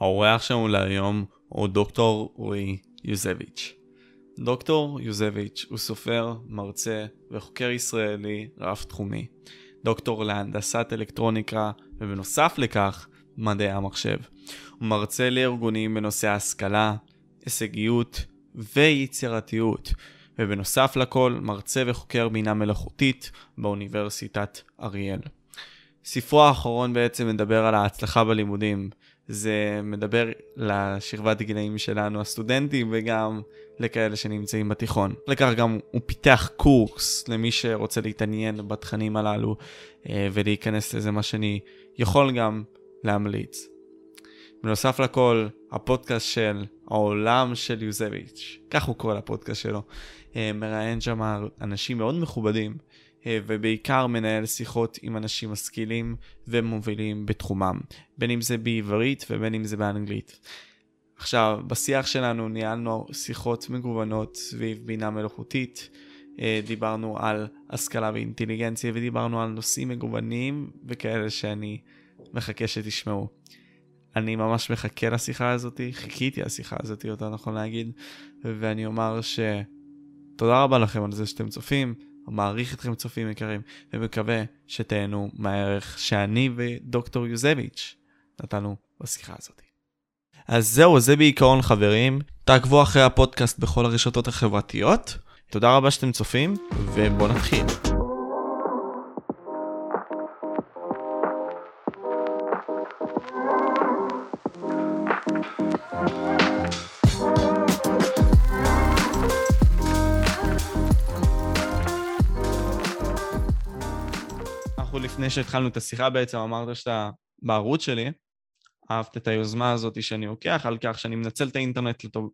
האורח שלנו להיום הוא דוקטור רועי יוזביץ'. דוקטור יוזביץ' הוא סופר, מרצה וחוקר ישראלי רב-תחומי. דוקטור להנדסת אלקטרוניקה, ובנוסף לכך, מדעי המחשב. הוא מרצה לארגונים בנושא השכלה, הישגיות ויצירתיות, ובנוסף לכל, מרצה וחוקר בינה מלאכותית באוניברסיטת אריאל. ספרו האחרון בעצם מדבר על ההצלחה בלימודים. זה מדבר לשכבת גילאים שלנו, הסטודנטים, וגם לכאלה שנמצאים בתיכון. לכך גם הוא פיתח קורס למי שרוצה להתעניין בתכנים הללו אה, ולהיכנס לזה, מה שאני יכול גם להמליץ. בנוסף לכל, הפודקאסט של העולם של יוזביץ', כך הוא קורא לפודקאסט שלו, אה, מראיין שם אנשים מאוד מכובדים, ובעיקר מנהל שיחות עם אנשים משכילים ומובילים בתחומם, בין אם זה בעברית ובין אם זה באנגלית. עכשיו, בשיח שלנו ניהלנו שיחות מגוונות סביב בינה מלאכותית, אה, דיברנו על השכלה ואינטליגנציה ודיברנו על נושאים מגוונים וכאלה שאני מחכה שתשמעו. אני ממש מחכה לשיחה הזאת, חיכיתי לשיחה הזאת, יותר נכון להגיד, ואני אומר שתודה רבה לכם על זה שאתם צופים, מעריך אתכם צופים יקרים, ומקווה שתהנו מהערך שאני ודוקטור יוזביץ' נתנו בשיחה הזאת. אז זהו, זה בעיקרון חברים. תעקבו אחרי הפודקאסט בכל הרשתות החברתיות. תודה רבה שאתם צופים, ובואו נתחיל. לפני שהתחלנו את השיחה בעצם אמרת שאתה בערוץ שלי, אהבת את היוזמה הזאת שאני לוקח על כך שאני מנצל את האינטרנט לטוב,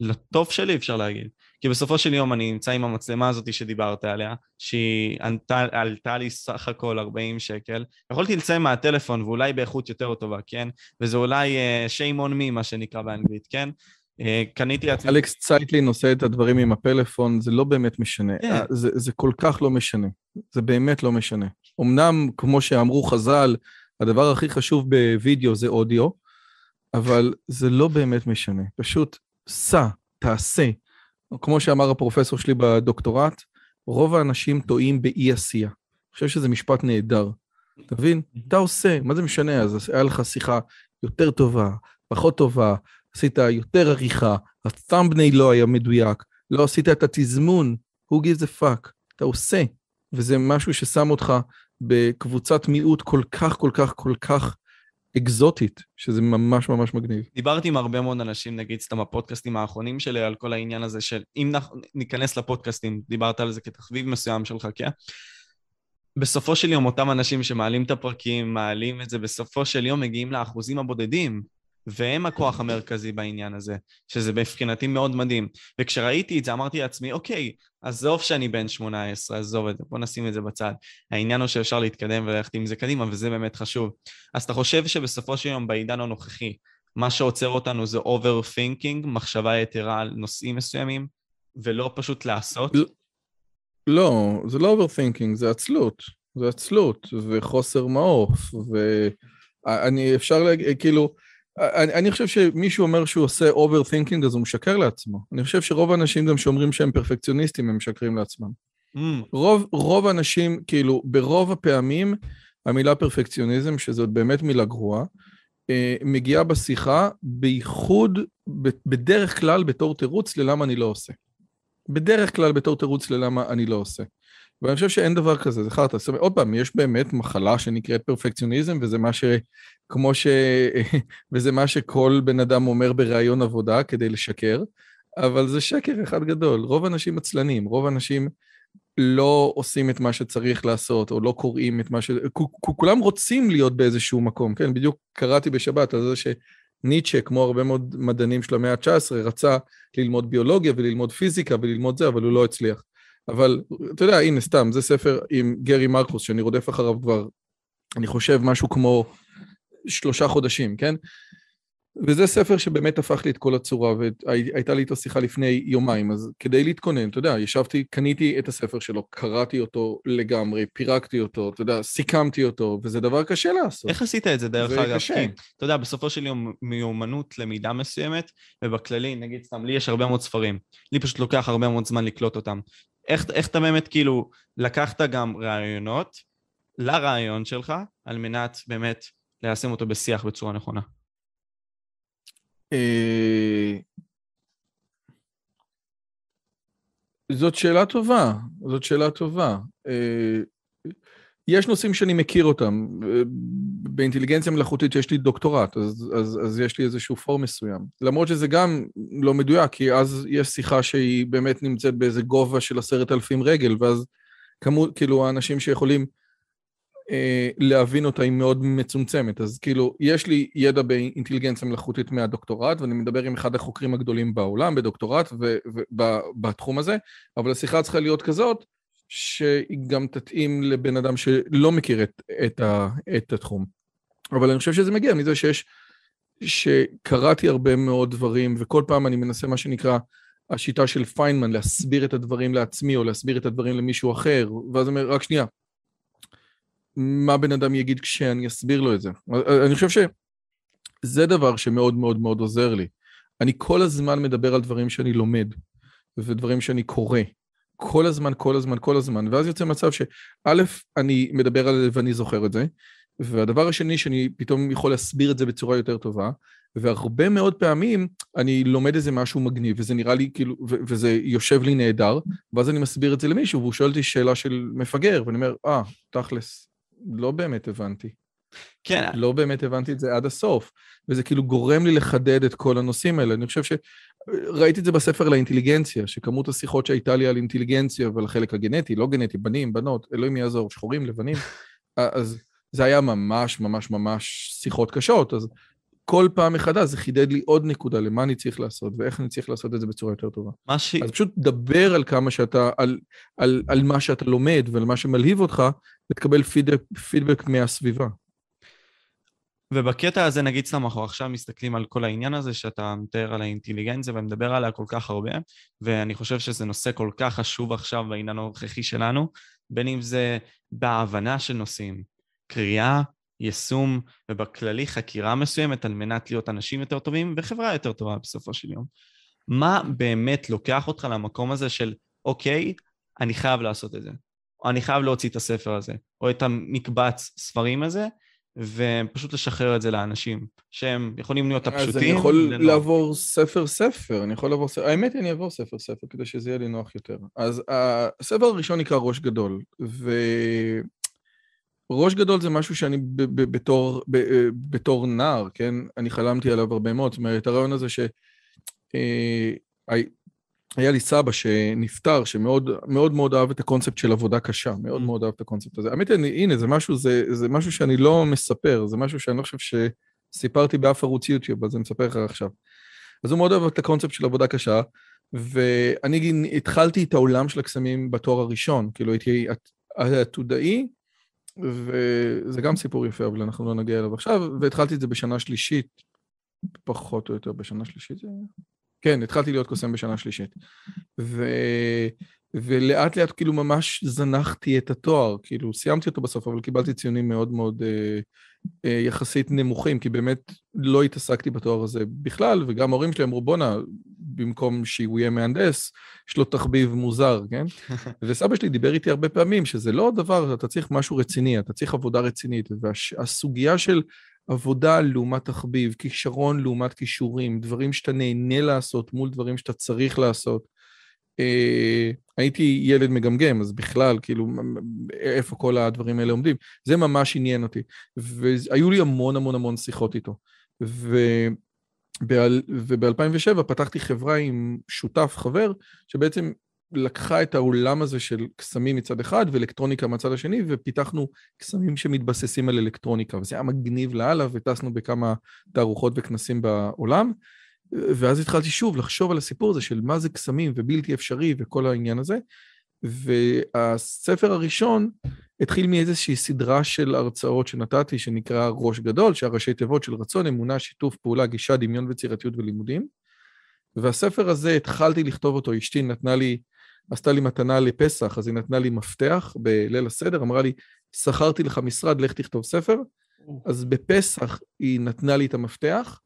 לטוב שלי אפשר להגיד. כי בסופו של יום אני נמצא עם המצלמה הזאת שדיברת עליה, שהיא ענתה, עלתה לי סך הכל 40 שקל. יכולתי לציין מהטלפון ואולי באיכות יותר טובה, כן? וזה אולי uh, shame on me, מה שנקרא באנגלית, כן? Uh, קניתי לעצמי... אלכס צייטלין עושה את הדברים עם הפלאפון, זה לא באמת משנה. Yeah. כן. זה, זה כל כך לא משנה. זה באמת לא משנה. אמנם, כמו שאמרו חז"ל, הדבר הכי חשוב בווידאו זה אודיו, אבל זה לא באמת משנה. פשוט סע, תעשה. כמו שאמר הפרופסור שלי בדוקטורט, רוב האנשים טועים באי עשייה. אני חושב שזה משפט נהדר. אתה מבין? אתה עושה, מה זה משנה? אז היה לך שיחה יותר טובה, פחות טובה, עשית יותר עריכה, הסטמבני לא היה מדויק, לא עשית את התזמון, who gives a fuck, אתה עושה, וזה משהו ששם אותך בקבוצת מיעוט כל כך, כל כך, כל כך אקזוטית, שזה ממש ממש מגניב. דיברתי עם הרבה מאוד אנשים, נגיד סתם הפודקאסטים האחרונים שלי, על כל העניין הזה של אם ניכנס לפודקאסטים, דיברת על זה כתחביב מסוים שלך, כן? בסופו של יום, אותם אנשים שמעלים את הפרקים, מעלים את זה, בסופו של יום מגיעים לאחוזים הבודדים. והם הכוח המרכזי בעניין הזה, שזה מבחינתי מאוד מדהים. וכשראיתי את זה אמרתי לעצמי, אוקיי, עזוב שאני בן 18, עזוב את זה, בוא נשים את זה בצד. העניין הוא שאפשר להתקדם וללכת עם זה קדימה, וזה באמת חשוב. אז אתה חושב שבסופו של יום, בעידן הנוכחי, מה שעוצר אותנו זה overthinking, מחשבה יתרה על נושאים מסוימים, ולא פשוט לעשות? לא, זה לא overthinking, זה עצלות. זה עצלות, וחוסר מעוף, ואני אפשר להגיד, כאילו, אני, אני חושב שמישהו אומר שהוא עושה overthinking אז הוא משקר לעצמו. אני חושב שרוב האנשים גם שאומרים שהם פרפקציוניסטים הם משקרים לעצמם. Mm. רוב, רוב האנשים, כאילו, ברוב הפעמים המילה פרפקציוניזם, שזאת באמת מילה גרועה, אה, מגיעה בשיחה בייחוד, בדרך כלל בתור תירוץ ללמה אני לא עושה. בדרך כלל בתור תירוץ ללמה אני לא עושה. ואני חושב שאין דבר כזה, זה חרטא. זאת אומרת, עוד פעם, יש באמת מחלה שנקראת פרפקציוניזם, וזה מה ש... כמו ש... וזה מה שכל בן אדם אומר בראיון עבודה כדי לשקר, אבל זה שקר אחד גדול. רוב האנשים עצלנים, רוב האנשים לא עושים את מה שצריך לעשות, או לא קוראים את מה ש... כולם רוצים להיות באיזשהו מקום, כן? בדיוק קראתי בשבת על זה שניטשה, כמו הרבה מאוד מדענים של המאה ה-19, רצה ללמוד ביולוגיה וללמוד פיזיקה וללמוד זה, אבל הוא לא הצליח. אבל אתה יודע, הנה סתם, זה ספר עם גרי מרקוס, שאני רודף אחריו כבר, אני חושב, משהו כמו שלושה חודשים, כן? וזה ספר שבאמת הפך לי את כל הצורה, והייתה לי איתו שיחה לפני יומיים, אז כדי להתכונן, אתה יודע, ישבתי, קניתי את הספר שלו, קראתי אותו לגמרי, פירקתי אותו, אתה יודע, סיכמתי אותו, וזה דבר קשה לעשות. איך עשית את זה, דרך אגב? זה קשה. אתה יודע, בסופו של יום מיומנות למידה מסוימת, ובכללי, נגיד סתם, לי יש הרבה מאוד ספרים. לי פשוט לוקח הרבה מאוד זמן לקלוט אותם. איך, איך אתה באמת, כאילו, לקחת גם רעיונות לרעיון שלך, על מנת באמת ליישם אותו בשיח בצורה נכונה? אה, זאת שאלה טובה, זאת שאלה טובה. יש נושאים שאני מכיר אותם. באינטליגנציה מלאכותית יש לי דוקטורט, אז, אז, אז יש לי איזשהו פור מסוים. למרות שזה גם לא מדויק, כי אז יש שיחה שהיא באמת נמצאת באיזה גובה של עשרת אלפים רגל, ואז כמות, כאילו, האנשים שיכולים אה, להבין אותה היא מאוד מצומצמת. אז כאילו, יש לי ידע באינטליגנציה מלאכותית מהדוקטורט, ואני מדבר עם אחד החוקרים הגדולים בעולם בדוקטורט ובתחום הזה, אבל השיחה צריכה להיות כזאת, שהיא גם תתאים לבן אדם שלא מכיר את, את, ה, את התחום. אבל אני חושב שזה מגיע מזה שיש, שקראתי הרבה מאוד דברים, וכל פעם אני מנסה מה שנקרא השיטה של פיינמן, להסביר את הדברים לעצמי, או להסביר את הדברים למישהו אחר, ואז אני אומר, רק שנייה, מה בן אדם יגיד כשאני אסביר לו את זה. אני חושב שזה דבר שמאוד מאוד מאוד עוזר לי. אני כל הזמן מדבר על דברים שאני לומד, ודברים שאני קורא. כל הזמן, כל הזמן, כל הזמן, ואז יוצא מצב שא', אני מדבר על זה ואני זוכר את זה, והדבר השני, שאני פתאום יכול להסביר את זה בצורה יותר טובה, והרבה מאוד פעמים אני לומד איזה משהו מגניב, וזה נראה לי כאילו, וזה יושב לי נהדר, ואז אני מסביר את זה למישהו, והוא שואל אותי שאלה של מפגר, ואני אומר, אה, תכלס, לא באמת הבנתי. כן. לא באמת הבנתי את זה עד הסוף, וזה כאילו גורם לי לחדד את כל הנושאים האלה. אני חושב שראיתי את זה בספר לאינטליגנציה, שכמות השיחות שהייתה לי על אינטליגנציה ועל החלק הגנטי, לא גנטי, בנים, בנות, אלוהים יעזור, שחורים, לבנים, אז זה היה ממש ממש ממש שיחות קשות, אז כל פעם מחדש זה חידד לי עוד נקודה למה אני צריך לעשות ואיך אני צריך לעשות את זה בצורה יותר טובה. מה ש... אז פשוט דבר על כמה שאתה, על, על, על מה שאתה לומד ועל מה שמלהיב אותך, ותקבל פידבק, פידבק מהסביבה. ובקטע הזה, נגיד סתם, אנחנו עכשיו מסתכלים על כל העניין הזה שאתה מתאר על האינטליגנציה ומדבר עליה כל כך הרבה, ואני חושב שזה נושא כל כך חשוב עכשיו בעניין הנוכחי שלנו, בין אם זה בהבנה של נושאים, קריאה, יישום ובכללי חקירה מסוימת על מנת להיות אנשים יותר טובים וחברה יותר טובה בסופו של יום. מה באמת לוקח אותך למקום הזה של אוקיי, אני חייב לעשות את זה, או אני חייב להוציא את הספר הזה, או את המקבץ ספרים הזה, ופשוט לשחרר את זה לאנשים, שהם יכולים להיות הפשוטים. אז אני יכול. לעבור ספר-ספר, אני יכול לעבור ספר, האמת היא אני אעבור ספר-ספר כדי שזה יהיה לי נוח יותר. אז הספר הראשון נקרא ראש גדול, ו... ראש גדול זה משהו שאני בתור, בתור נער, כן? אני חלמתי עליו הרבה מאוד. זאת אומרת, הרעיון הזה ש... היה לי סבא שנפטר, שמאוד מאוד מאוד אהב את הקונספט של עבודה קשה, מאוד mm. מאוד אהב את הקונספט הזה. האמת היא, הנה, זה משהו, זה, זה משהו שאני לא מספר, זה משהו שאני לא חושב שסיפרתי באף ערוץ יוטיוב, אז אני מספר לך עכשיו. אז הוא מאוד אהב את הקונספט של עבודה קשה, ואני התחלתי את העולם של הקסמים בתואר הראשון, כאילו הייתי עתודאי, וזה גם סיפור יפה, אבל אנחנו לא נגיע אליו עכשיו, והתחלתי את זה בשנה שלישית, פחות או יותר בשנה שלישית זה כן, התחלתי להיות קוסם בשנה שלישית. ו... ולאט לאט כאילו ממש זנחתי את התואר, כאילו סיימתי אותו בסוף, אבל קיבלתי ציונים מאוד מאוד אה, אה, יחסית נמוכים, כי באמת לא התעסקתי בתואר הזה בכלל, וגם ההורים שלי אמרו, בואנה, במקום שהוא יהיה מהנדס, יש לו תחביב מוזר, כן? וסבא שלי דיבר איתי הרבה פעמים שזה לא דבר, אתה צריך משהו רציני, אתה צריך עבודה רצינית, והסוגיה של עבודה לעומת תחביב, כישרון לעומת כישורים, דברים שאתה נהנה לעשות מול דברים שאתה צריך לעשות. אה, הייתי ילד מגמגם, אז בכלל, כאילו, איפה כל הדברים האלה עומדים? זה ממש עניין אותי. והיו לי המון המון המון שיחות איתו. וב-2007 פתחתי חברה עם שותף, חבר, שבעצם לקחה את העולם הזה של קסמים מצד אחד ואלקטרוניקה מצד השני, ופיתחנו קסמים שמתבססים על אלקטרוניקה, וזה היה מגניב לאללה, וטסנו בכמה תערוכות וכנסים בעולם. ואז התחלתי שוב לחשוב על הסיפור הזה של מה זה קסמים ובלתי אפשרי וכל העניין הזה. והספר הראשון התחיל מאיזושהי סדרה של הרצאות שנתתי, שנקרא ראש גדול, שהראשי תיבות של רצון, אמונה, שיתוף פעולה, גישה, דמיון וצירתיות ולימודים. והספר הזה, התחלתי לכתוב אותו, אשתי נתנה לי, עשתה לי מתנה לפסח, אז היא נתנה לי מפתח בליל הסדר, אמרה לי, שכרתי לך משרד, לך תכתוב ספר. אז בפסח היא נתנה לי את המפתח,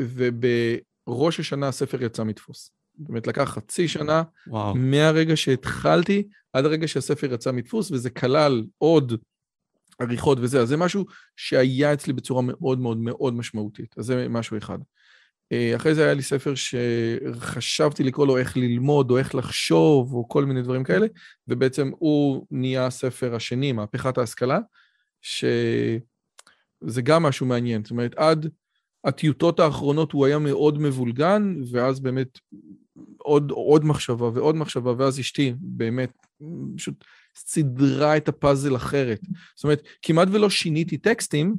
ובראש השנה הספר יצא מדפוס. זאת אומרת, לקח חצי שנה, וואו. מהרגע שהתחלתי עד הרגע שהספר יצא מדפוס, וזה כלל עוד עריכות וזה, אז זה משהו שהיה אצלי בצורה מאוד מאוד מאוד משמעותית, אז זה משהו אחד. אה, אחרי זה היה לי ספר שחשבתי לקרוא לו איך ללמוד או איך לחשוב או כל מיני דברים כאלה, ובעצם הוא נהיה הספר השני, מהפכת ההשכלה, שזה גם משהו מעניין. זאת אומרת, עד הטיוטות האחרונות הוא היה מאוד מבולגן, ואז באמת עוד, עוד מחשבה ועוד מחשבה, ואז אשתי באמת פשוט סידרה את הפאזל אחרת. זאת אומרת, כמעט ולא שיניתי טקסטים,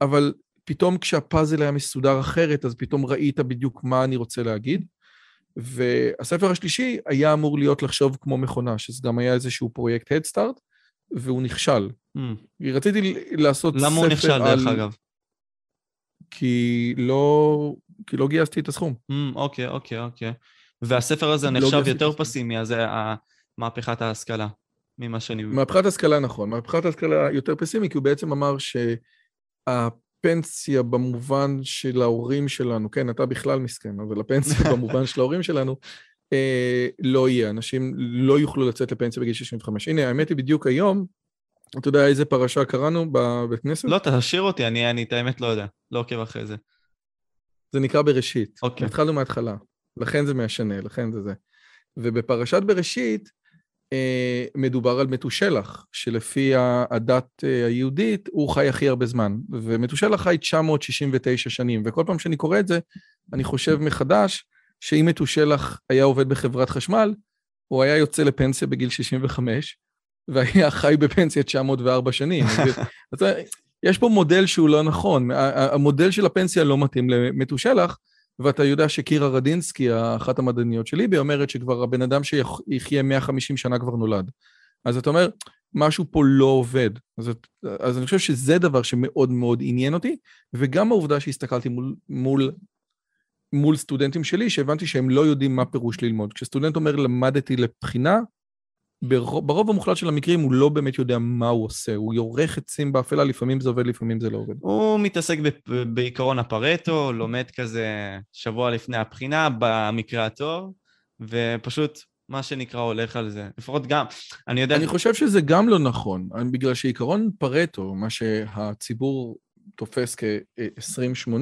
אבל פתאום כשהפאזל היה מסודר אחרת, אז פתאום ראית בדיוק מה אני רוצה להגיד. והספר השלישי היה אמור להיות לחשוב כמו מכונה, שזה גם היה איזשהו פרויקט הדסטארט, והוא נכשל. Mm. רציתי לעשות למה ספר על... למה הוא נכשל, דרך אגב? כי לא, כי לא גייסתי את הסכום. Mm, אוקיי, אוקיי, אוקיי. והספר הזה לא נחשב יותר פסימי, אז זה מהפכת ההשכלה, ממה שאני... מהפכת ההשכלה נכון, מהפכת ההשכלה יותר פסימי, כי הוא בעצם אמר שהפנסיה במובן של ההורים שלנו, כן, אתה בכלל מסכן, אבל הפנסיה במובן של ההורים שלנו, אה, לא יהיה, אנשים לא יוכלו לצאת לפנסיה בגיל 65. הנה, האמת היא, בדיוק היום, אתה יודע איזה פרשה קראנו בבית כנסת? לא, תשאיר אותי, אני, אני את האמת לא יודע, לא עוקב אחרי זה. זה נקרא בראשית. אוקיי. התחלנו מההתחלה. לכן זה משנה, לכן זה זה. ובפרשת בראשית מדובר על מתושלח, שלפי הדת אה, היהודית הוא חי הכי הרבה זמן, ומתושלח חי 969 שנים, וכל פעם שאני קורא את זה, אני חושב מחדש שאם מתושלח היה עובד בחברת חשמל, הוא היה יוצא לפנסיה בגיל 65, והיה חי בפנסיה 904 שנים. אז יש פה מודל שהוא לא נכון, המודל של הפנסיה לא מתאים למתושלח, ואתה יודע שקירה רדינסקי, אחת המדעניות של ליבי, אומרת שכבר הבן אדם שיחיה 150 שנה כבר נולד. אז אתה אומר, משהו פה לא עובד. אז, אז אני חושב שזה דבר שמאוד מאוד עניין אותי, וגם העובדה שהסתכלתי מול, מול, מול סטודנטים שלי, שהבנתי שהם לא יודעים מה פירוש ללמוד. כשסטודנט אומר למדתי לבחינה, ברוב, ברוב המוחלט של המקרים הוא לא באמת יודע מה הוא עושה, הוא יורך עצים באפלה, לפעמים זה עובד, לפעמים זה לא עובד. הוא מתעסק בעיקרון הפרטו, לומד כזה שבוע לפני הבחינה, במקרה הטוב, ופשוט מה שנקרא הולך על זה. לפחות גם, אני יודע... אני חושב שזה גם לא נכון, בגלל שעיקרון פרטו, מה שהציבור תופס כ-20-80,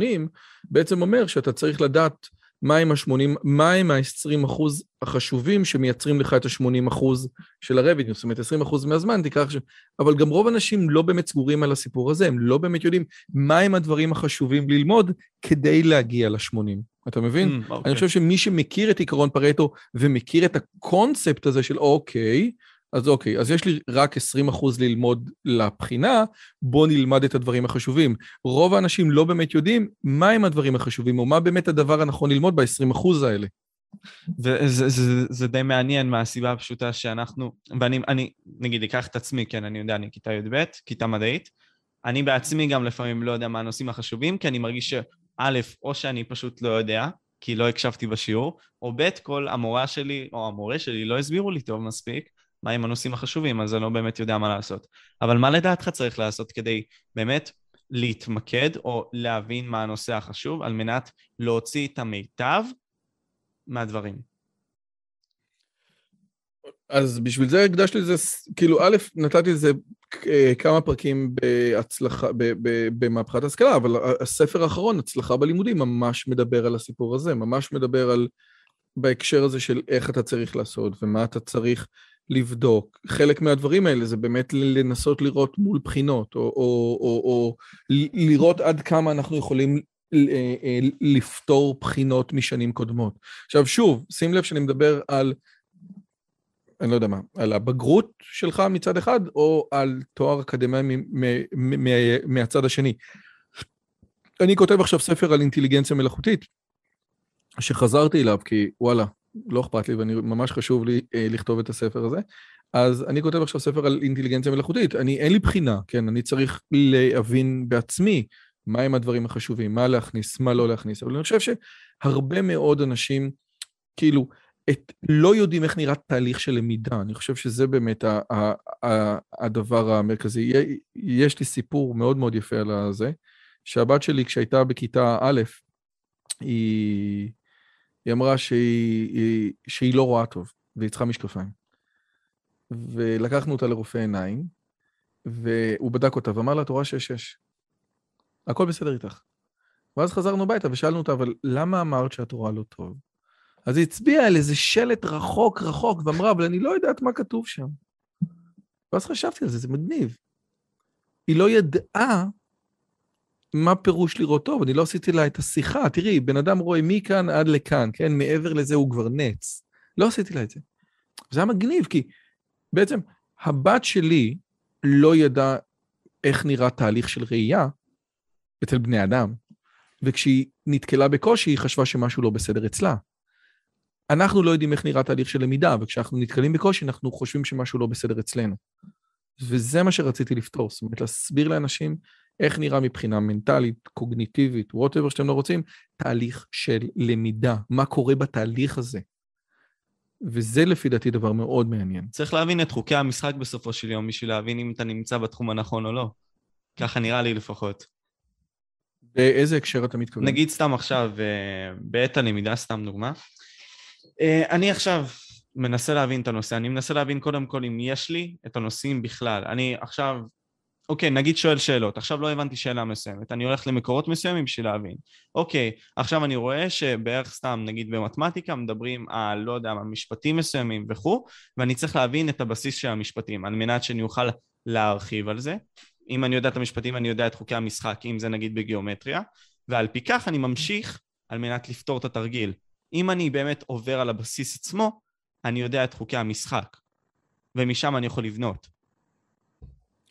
בעצם אומר שאתה צריך לדעת מהם ה-80, מהם ה-20 אחוז החשובים שמייצרים לך את ה-80 אחוז של הרוויניו, זאת אומרת 20 אחוז מהזמן תיקח ש... אבל גם רוב האנשים לא באמת סגורים על הסיפור הזה, הם לא באמת יודעים מהם הדברים החשובים ללמוד כדי להגיע ל-80. אתה מבין? Mm, okay. אני אוקיי. חושב שמי שמכיר את עיקרון פרטו ומכיר את הקונספט הזה של אוקיי, אז אוקיי, אז יש לי רק 20 אחוז ללמוד לבחינה, בוא נלמד את הדברים החשובים. רוב האנשים לא באמת יודעים מהם הדברים החשובים, או מה באמת הדבר הנכון ללמוד ב-20 אחוז האלה. וזה זה, זה די מעניין מהסיבה הפשוטה שאנחנו, ואני, אני, נגיד, אקח את עצמי, כן, אני יודע, אני כיתה י"ב, כיתה מדעית, אני בעצמי גם לפעמים לא יודע מה הנושאים החשובים, כי אני מרגיש שא', או שאני פשוט לא יודע, כי לא הקשבתי בשיעור, או ב', כל המורה שלי, או המורה שלי לא הסבירו לי טוב מספיק, מהם הנושאים החשובים, אז אני לא באמת יודע מה לעשות. אבל מה לדעתך צריך לעשות כדי באמת להתמקד או להבין מה הנושא החשוב על מנת להוציא את המיטב מהדברים? אז בשביל זה הקדשתי לזה, כאילו, א', נתתי לזה אה, כמה פרקים בהצלחה, במהפכת השכלה, אבל הספר האחרון, הצלחה בלימודים, ממש מדבר על הסיפור הזה, ממש מדבר על, בהקשר הזה של איך אתה צריך לעשות ומה אתה צריך לבדוק. חלק מהדברים האלה זה באמת לנסות לראות מול בחינות, או, או, או, או לראות עד כמה אנחנו יכולים אה, אה, לפתור בחינות משנים קודמות. עכשיו שוב, שים לב שאני מדבר על, אני לא יודע מה, על הבגרות שלך מצד אחד, או על תואר אקדמי מהצד השני. אני כותב עכשיו ספר על אינטליגנציה מלאכותית, שחזרתי אליו כי וואלה, לא אכפת לי ואני ממש חשוב לי אה, לכתוב את הספר הזה. אז אני כותב עכשיו ספר על אינטליגנציה מלאכותית. אני, אין לי בחינה, כן? אני צריך להבין בעצמי מהם הדברים החשובים, מה להכניס, מה לא להכניס. אבל אני חושב שהרבה מאוד אנשים, כאילו, את, לא יודעים איך נראה תהליך של למידה. אני חושב שזה באמת ה, ה, ה, הדבר המרכזי. יש לי סיפור מאוד מאוד יפה על זה, שהבת שלי, כשהייתה בכיתה א', היא, היא אמרה שהיא, שהיא לא רואה טוב, והיא צריכה משקפיים. ולקחנו אותה לרופא עיניים, והוא בדק אותה ואמר לה, את רואה שש-שש. הכל בסדר איתך. ואז חזרנו הביתה ושאלנו אותה, אבל למה אמרת שאת רואה לא טוב? אז היא הצביעה על איזה שלט רחוק רחוק ואמרה, אבל אני לא יודעת מה כתוב שם. ואז חשבתי על זה, זה מגניב. היא לא ידעה מה פירוש לראות טוב, אני לא עשיתי לה את השיחה. תראי, בן אדם רואה מכאן עד לכאן, כן? מעבר לזה הוא כבר נץ. לא עשיתי לה את זה. זה היה מגניב, כי בעצם הבת שלי לא ידעה איך נראה תהליך של ראייה אצל בני אדם, וכשהיא נתקלה בקושי, היא חשבה שמשהו לא בסדר אצלה. אנחנו לא יודעים איך נראה תהליך של למידה, וכשאנחנו נתקלים בקושי, אנחנו חושבים שמשהו לא בסדר אצלנו. וזה מה שרציתי לפתור, זאת אומרת, להסביר לאנשים איך נראה מבחינה מנטלית, קוגניטיבית, whatever שאתם לא רוצים, תהליך של למידה, מה קורה בתהליך הזה. וזה לפי דעתי דבר מאוד מעניין. צריך להבין את חוקי המשחק בסופו של יום בשביל להבין אם אתה נמצא בתחום הנכון או לא. ככה נראה לי לפחות. באיזה הקשר אתה מתכוון? נגיד סתם עכשיו, אה, בעת הלמידה, סתם דוגמה. אה, אני עכשיו מנסה להבין את הנושא, אני מנסה להבין קודם כל אם יש לי את הנושאים בכלל. אני עכשיו אוקיי, נגיד שואל שאלות, עכשיו לא הבנתי שאלה מסוימת, אני הולך למקורות מסוימים בשביל להבין. אוקיי, עכשיו אני רואה שבערך סתם, נגיד במתמטיקה, מדברים על, לא יודע מה, משפטים מסוימים וכו', ואני צריך להבין את הבסיס של המשפטים, על מנת שאני אוכל להרחיב על זה. אם אני יודע את המשפטים, אני יודע את חוקי המשחק, אם זה נגיד בגיאומטריה, ועל פי כך אני ממשיך על מנת לפתור את התרגיל. אם אני באמת עובר על הבסיס עצמו, אני יודע את חוקי המשחק, ומשם אני יכול לבנות.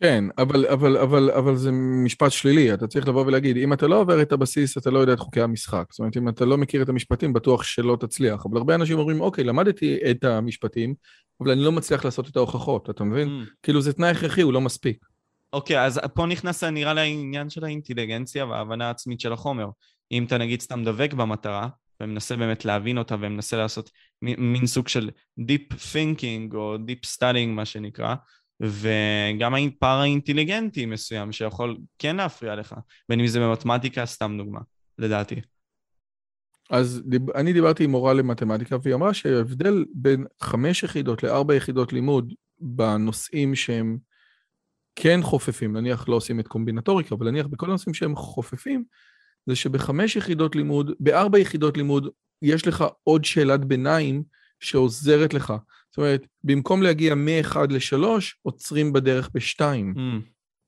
כן, אבל, אבל, אבל, אבל זה משפט שלילי, אתה צריך לבוא ולהגיד, אם אתה לא עובר את הבסיס, אתה לא יודע את חוקי המשחק. זאת אומרת, אם אתה לא מכיר את המשפטים, בטוח שלא תצליח. אבל הרבה אנשים אומרים, אוקיי, למדתי את המשפטים, אבל אני לא מצליח לעשות את ההוכחות, אתה מבין? Mm. כאילו זה תנאי הכרחי, הוא לא מספיק. אוקיי, אז פה נכנס נראה לי העניין של האינטליגנציה וההבנה העצמית של החומר. אם אתה נגיד סתם דבק במטרה, ומנסה באמת להבין אותה ומנסה לעשות מין סוג של Deep Thinking או Deep Studying מה שנקרא, וגם פער האינטליגנטי מסוים שיכול כן להפריע לך, בין אם זה במתמטיקה, סתם דוגמה, לדעתי. אז דיב... אני דיברתי עם מורה למתמטיקה, והיא אמרה שההבדל בין חמש יחידות לארבע יחידות לימוד בנושאים שהם כן חופפים, נניח לא עושים את קומבינטוריקה, אבל נניח בכל הנושאים שהם חופפים, זה שבחמש יחידות לימוד, בארבע יחידות לימוד, יש לך עוד שאלת ביניים שעוזרת לך. זאת אומרת, במקום להגיע מ-1 ל-3, עוצרים בדרך ב-2. Mm.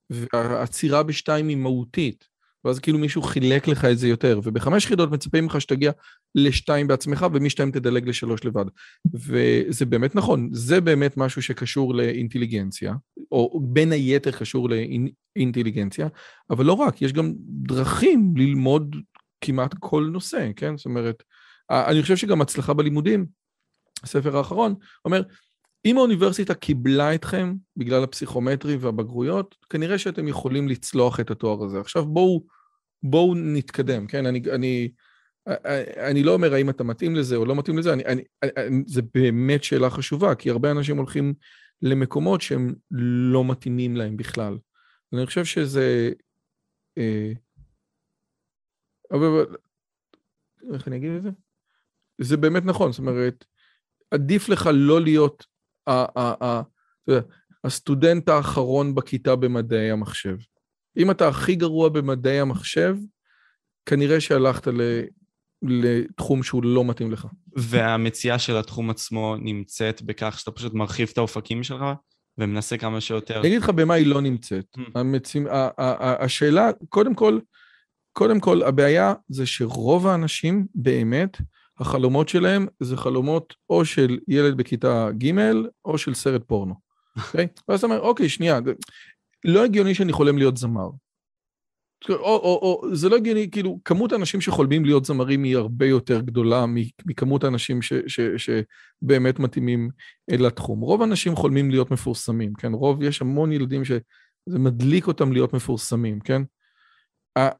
והעצירה ב-2 היא מהותית. ואז כאילו מישהו חילק לך את זה יותר, ובחמש יחידות מצפים לך שתגיע לשתיים בעצמך, ומשתיים תדלג לשלוש לבד. וזה באמת נכון, זה באמת משהו שקשור לאינטליגנציה, או בין היתר קשור לאינטליגנציה, אבל לא רק, יש גם דרכים ללמוד כמעט כל נושא, כן? זאת אומרת, אני חושב שגם הצלחה בלימודים, הספר האחרון, אומר, אם האוניברסיטה קיבלה אתכם בגלל הפסיכומטרי והבגרויות, כנראה שאתם יכולים לצלוח את התואר הזה. עכשיו בואו, בואו נתקדם, כן? אני, אני, אני לא אומר האם אתה מתאים לזה או לא מתאים לזה, אני, אני, אני, זה באמת שאלה חשובה, כי הרבה אנשים הולכים למקומות שהם לא מתאימים להם בכלל. אני חושב שזה... אה, אבל... איך אני אגיד את זה? זה באמת נכון, זאת אומרת, עדיף לך לא להיות הסטודנט האחרון בכיתה במדעי המחשב. אם אתה הכי גרוע במדעי המחשב, כנראה שהלכת לתחום שהוא לא מתאים לך. והמציאה של התחום עצמו נמצאת בכך שאתה פשוט מרחיב את האופקים שלך ומנסה כמה שיותר... אני אגיד לך במה היא לא נמצאת. Mm. המציא... השאלה, קודם כל, קודם כל, הבעיה זה שרוב האנשים באמת החלומות שלהם זה חלומות או של ילד בכיתה ג' או של סרט פורנו. אוקיי? ואז אתה אומר, אוקיי, שנייה, לא הגיוני שאני חולם להיות זמר. או, או, או, זה לא הגיוני, כאילו, כמות האנשים שחולמים להיות זמרים היא הרבה יותר גדולה מכמות האנשים ש, ש, שבאמת מתאימים לתחום. רוב האנשים חולמים להיות מפורסמים, כן? רוב, יש המון ילדים שזה מדליק אותם להיות מפורסמים, כן?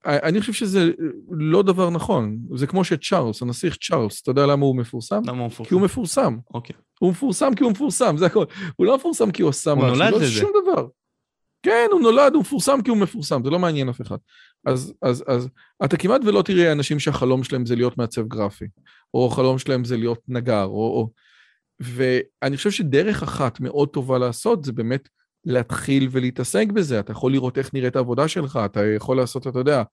אני חושב שזה לא דבר נכון, זה כמו שצ'ארלס, הנסיך צ'ארלס, אתה יודע למה הוא מפורסם? למה הוא מפורסם? כי הוא מפורסם. אוקיי. הוא מפורסם כי הוא מפורסם, זה הכל. הוא לא מפורסם כי הוא עשה משהו, הוא נולד לא לזה. שום דבר. כן, הוא נולד, הוא מפורסם כי הוא מפורסם, זה לא מעניין אף אחד. אז, אז, אז אתה כמעט ולא תראה אנשים שהחלום שלהם זה להיות מעצב גרפי, או החלום שלהם זה להיות נגר, או... או... ואני חושב שדרך אחת מאוד טובה לעשות זה באמת להתחיל ולהתעסק בזה. אתה יכול לראות איך נראית העבודה שלך, אתה יכול לעשות, אתה יודע,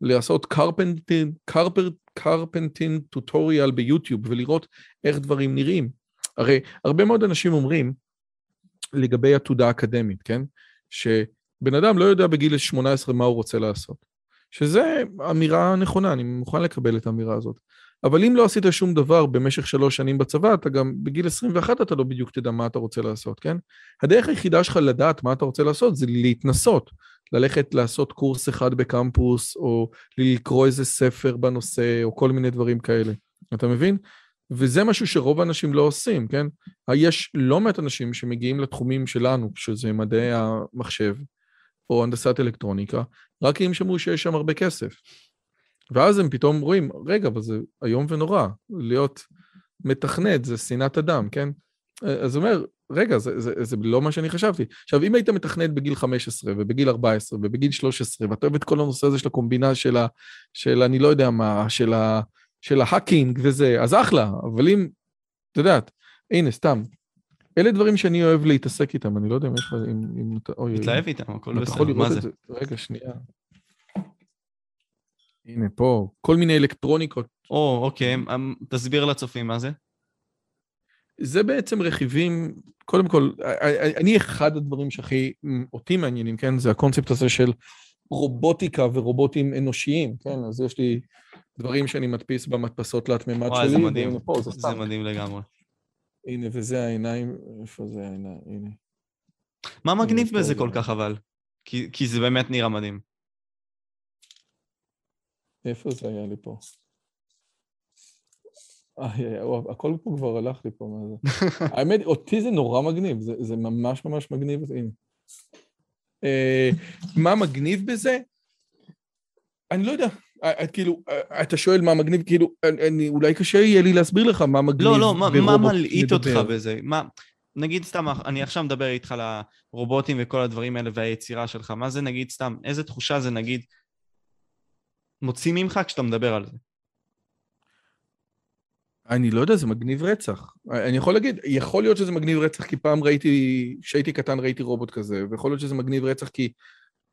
לעשות קרפנטין, קרפר, קרפנטין טוטוריאל ביוטיוב ולראות איך דברים נראים. הרי הרבה מאוד אנשים אומרים לגבי עתודה אקדמית, כן? שבן אדם לא יודע בגיל 18 מה הוא רוצה לעשות. שזה אמירה נכונה, אני מוכן לקבל את האמירה הזאת. אבל אם לא עשית שום דבר במשך שלוש שנים בצבא, אתה גם בגיל 21 אתה לא בדיוק תדע מה אתה רוצה לעשות, כן? הדרך היחידה שלך לדעת מה אתה רוצה לעשות זה להתנסות. ללכת לעשות קורס אחד בקמפוס, או לקרוא איזה ספר בנושא, או כל מיני דברים כאלה. אתה מבין? וזה משהו שרוב האנשים לא עושים, כן? יש לא מעט אנשים שמגיעים לתחומים שלנו, שזה מדעי המחשב, או הנדסת אלקטרוניקה, רק כי הם שמעו שיש שם הרבה כסף. ואז הם פתאום רואים, רגע, אבל זה איום ונורא, להיות מתכנת זה שנאת אדם, כן? אז הוא אומר, רגע, זה, זה, זה לא מה שאני חשבתי. עכשיו, אם היית מתכנת בגיל 15 ובגיל 14 ובגיל 13, ואתה אוהב את כל הנושא הזה של הקומבינה של ה... של אני לא יודע מה, של ה... של ההאקינג וזה, אז אחלה, אבל אם, את יודעת, הנה, סתם, אלה דברים שאני אוהב להתעסק איתם, אני לא יודע אם יש לך, אם, אם אתה... אוי, מתלהב איתם, הכל בסדר, מה את זה? רגע, שנייה. הנה, פה, כל מיני אלקטרוניקות. או, אוקיי, אמ, תסביר לצופים מה זה. זה בעצם רכיבים, קודם כל, אני אחד הדברים שהכי אותי מעניינים, כן? זה הקונספט הזה של רובוטיקה ורובוטים אנושיים, כן? אז יש לי דברים שאני מדפיס במדפסות תלת מימד וואי, שלי. זה מדהים. פה, זה זה. מדהים לגמרי. הנה, וזה העיניים, איפה זה העיניים? הנה. מה מגניב פה בזה זה- כל כך אבל? כי כי זה באמת נראה מדהים. איפה זה היה לי פה? איי, וואו, הכל פה כבר הלך לי פה, מה זה? האמת, אותי זה נורא מגניב, זה, זה ממש ממש מגניב. אה, מה מגניב בזה? אני לא יודע, אה, אה, כאילו, אה, אתה שואל מה מגניב, כאילו, אני, אני- אולי קשה יהיה לי להסביר לך מה מגניב לא, לא, מה- מלעיט אותך. בזה? מה... נגיד סתם, אני עכשיו מדבר איתך על הרובוטים וכל הדברים האלה והיצירה שלך, מה זה נגיד סתם, איזה תחושה זה נגיד מוציא ממך כשאתה מדבר על זה? אני לא יודע, זה מגניב רצח. אני יכול להגיד, יכול להיות שזה מגניב רצח כי פעם ראיתי, כשהייתי קטן ראיתי רובוט כזה, ויכול להיות שזה מגניב רצח כי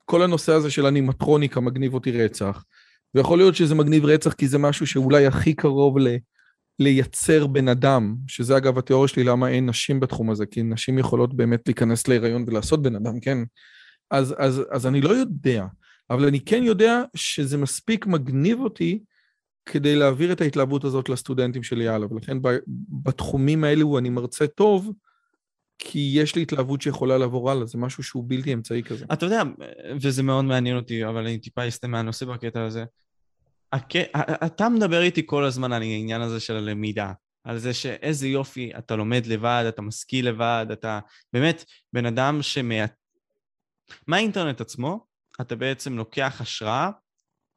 כל הנושא הזה של אנימטרוניקה מגניב אותי רצח, ויכול להיות שזה מגניב רצח כי זה משהו שאולי הכי קרוב ל... לייצר בן אדם, שזה אגב התיאוריה שלי למה אין נשים בתחום הזה, כי נשים יכולות באמת להיכנס להיריון ולעשות בן אדם, כן? אז, אז, אז אני לא יודע, אבל אני כן יודע שזה מספיק מגניב אותי כדי להעביר את ההתלהבות הזאת לסטודנטים שלי הלאה, ולכן בתחומים האלו אני מרצה טוב, כי יש לי התלהבות שיכולה לעבור הלאה, זה משהו שהוא בלתי אמצעי כזה. אתה יודע, וזה מאוד מעניין אותי, אבל אני טיפה אסטה מהנושא בקטע הזה. הק... אתה מדבר איתי כל הזמן על העניין הזה של הלמידה, על זה שאיזה יופי, אתה לומד לבד, אתה משכיל לבד, אתה באמת בן אדם שמה... מהאינטרנט עצמו, אתה בעצם לוקח השראה,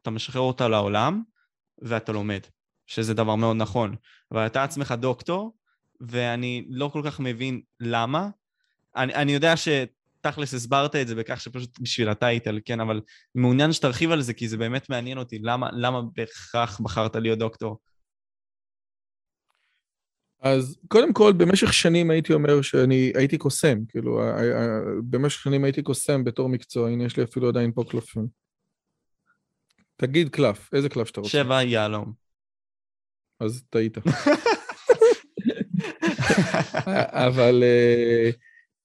אתה משחרר אותה לעולם, ואתה לומד, שזה דבר מאוד נכון. אבל אתה עצמך דוקטור, ואני לא כל כך מבין למה. אני, אני יודע שתכלס הסברת את זה בכך שפשוט בשביל הטייטל, כן, אבל מעוניין שתרחיב על זה, כי זה באמת מעניין אותי. למה, למה בהכרח בחרת להיות דוקטור? אז קודם כל, במשך שנים הייתי אומר שאני הייתי קוסם, כאילו, במשך שנים הייתי קוסם בתור מקצוע, הנה יש לי אפילו עדיין פה קלפים. תגיד קלף, איזה קלף שאתה רוצה. שבע יהלום. אז טעית. אבל,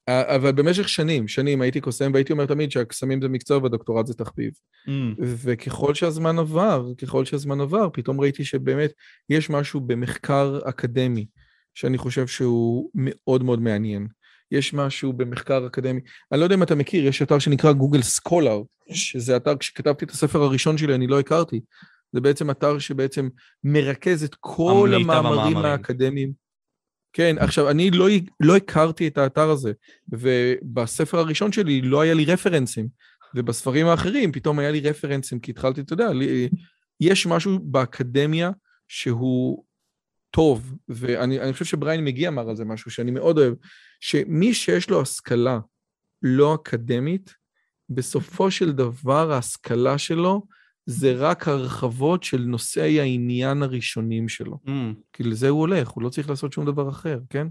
אה, אבל במשך שנים, שנים הייתי קוסם, והייתי אומר תמיד שהקסמים זה מקצוע והדוקטורט זה תחביב. Mm, וככל שהזמן עבר, ככל שהזמן עבר, פתאום ראיתי שבאמת יש משהו במחקר אקדמי שאני חושב שהוא מאוד מאוד מעניין. יש משהו במחקר אקדמי. אני לא יודע אם אתה מכיר, יש אתר שנקרא גוגל סקולר, שזה אתר, כשכתבתי את הספר הראשון שלי, אני לא הכרתי. זה בעצם אתר שבעצם מרכז את כל המאמרים האקדמיים. כן, עכשיו, אני לא, לא הכרתי את האתר הזה, ובספר הראשון שלי לא היה לי רפרנסים, ובספרים האחרים פתאום היה לי רפרנסים, כי התחלתי, אתה יודע, לי, יש משהו באקדמיה שהוא טוב, ואני חושב שבריין מגיע אמר על זה משהו שאני מאוד אוהב, שמי שיש לו השכלה לא אקדמית, בסופו של דבר ההשכלה שלו זה רק הרחבות של נושאי העניין הראשונים שלו. Mm. כי לזה הוא הולך, הוא לא צריך לעשות שום דבר אחר, כן?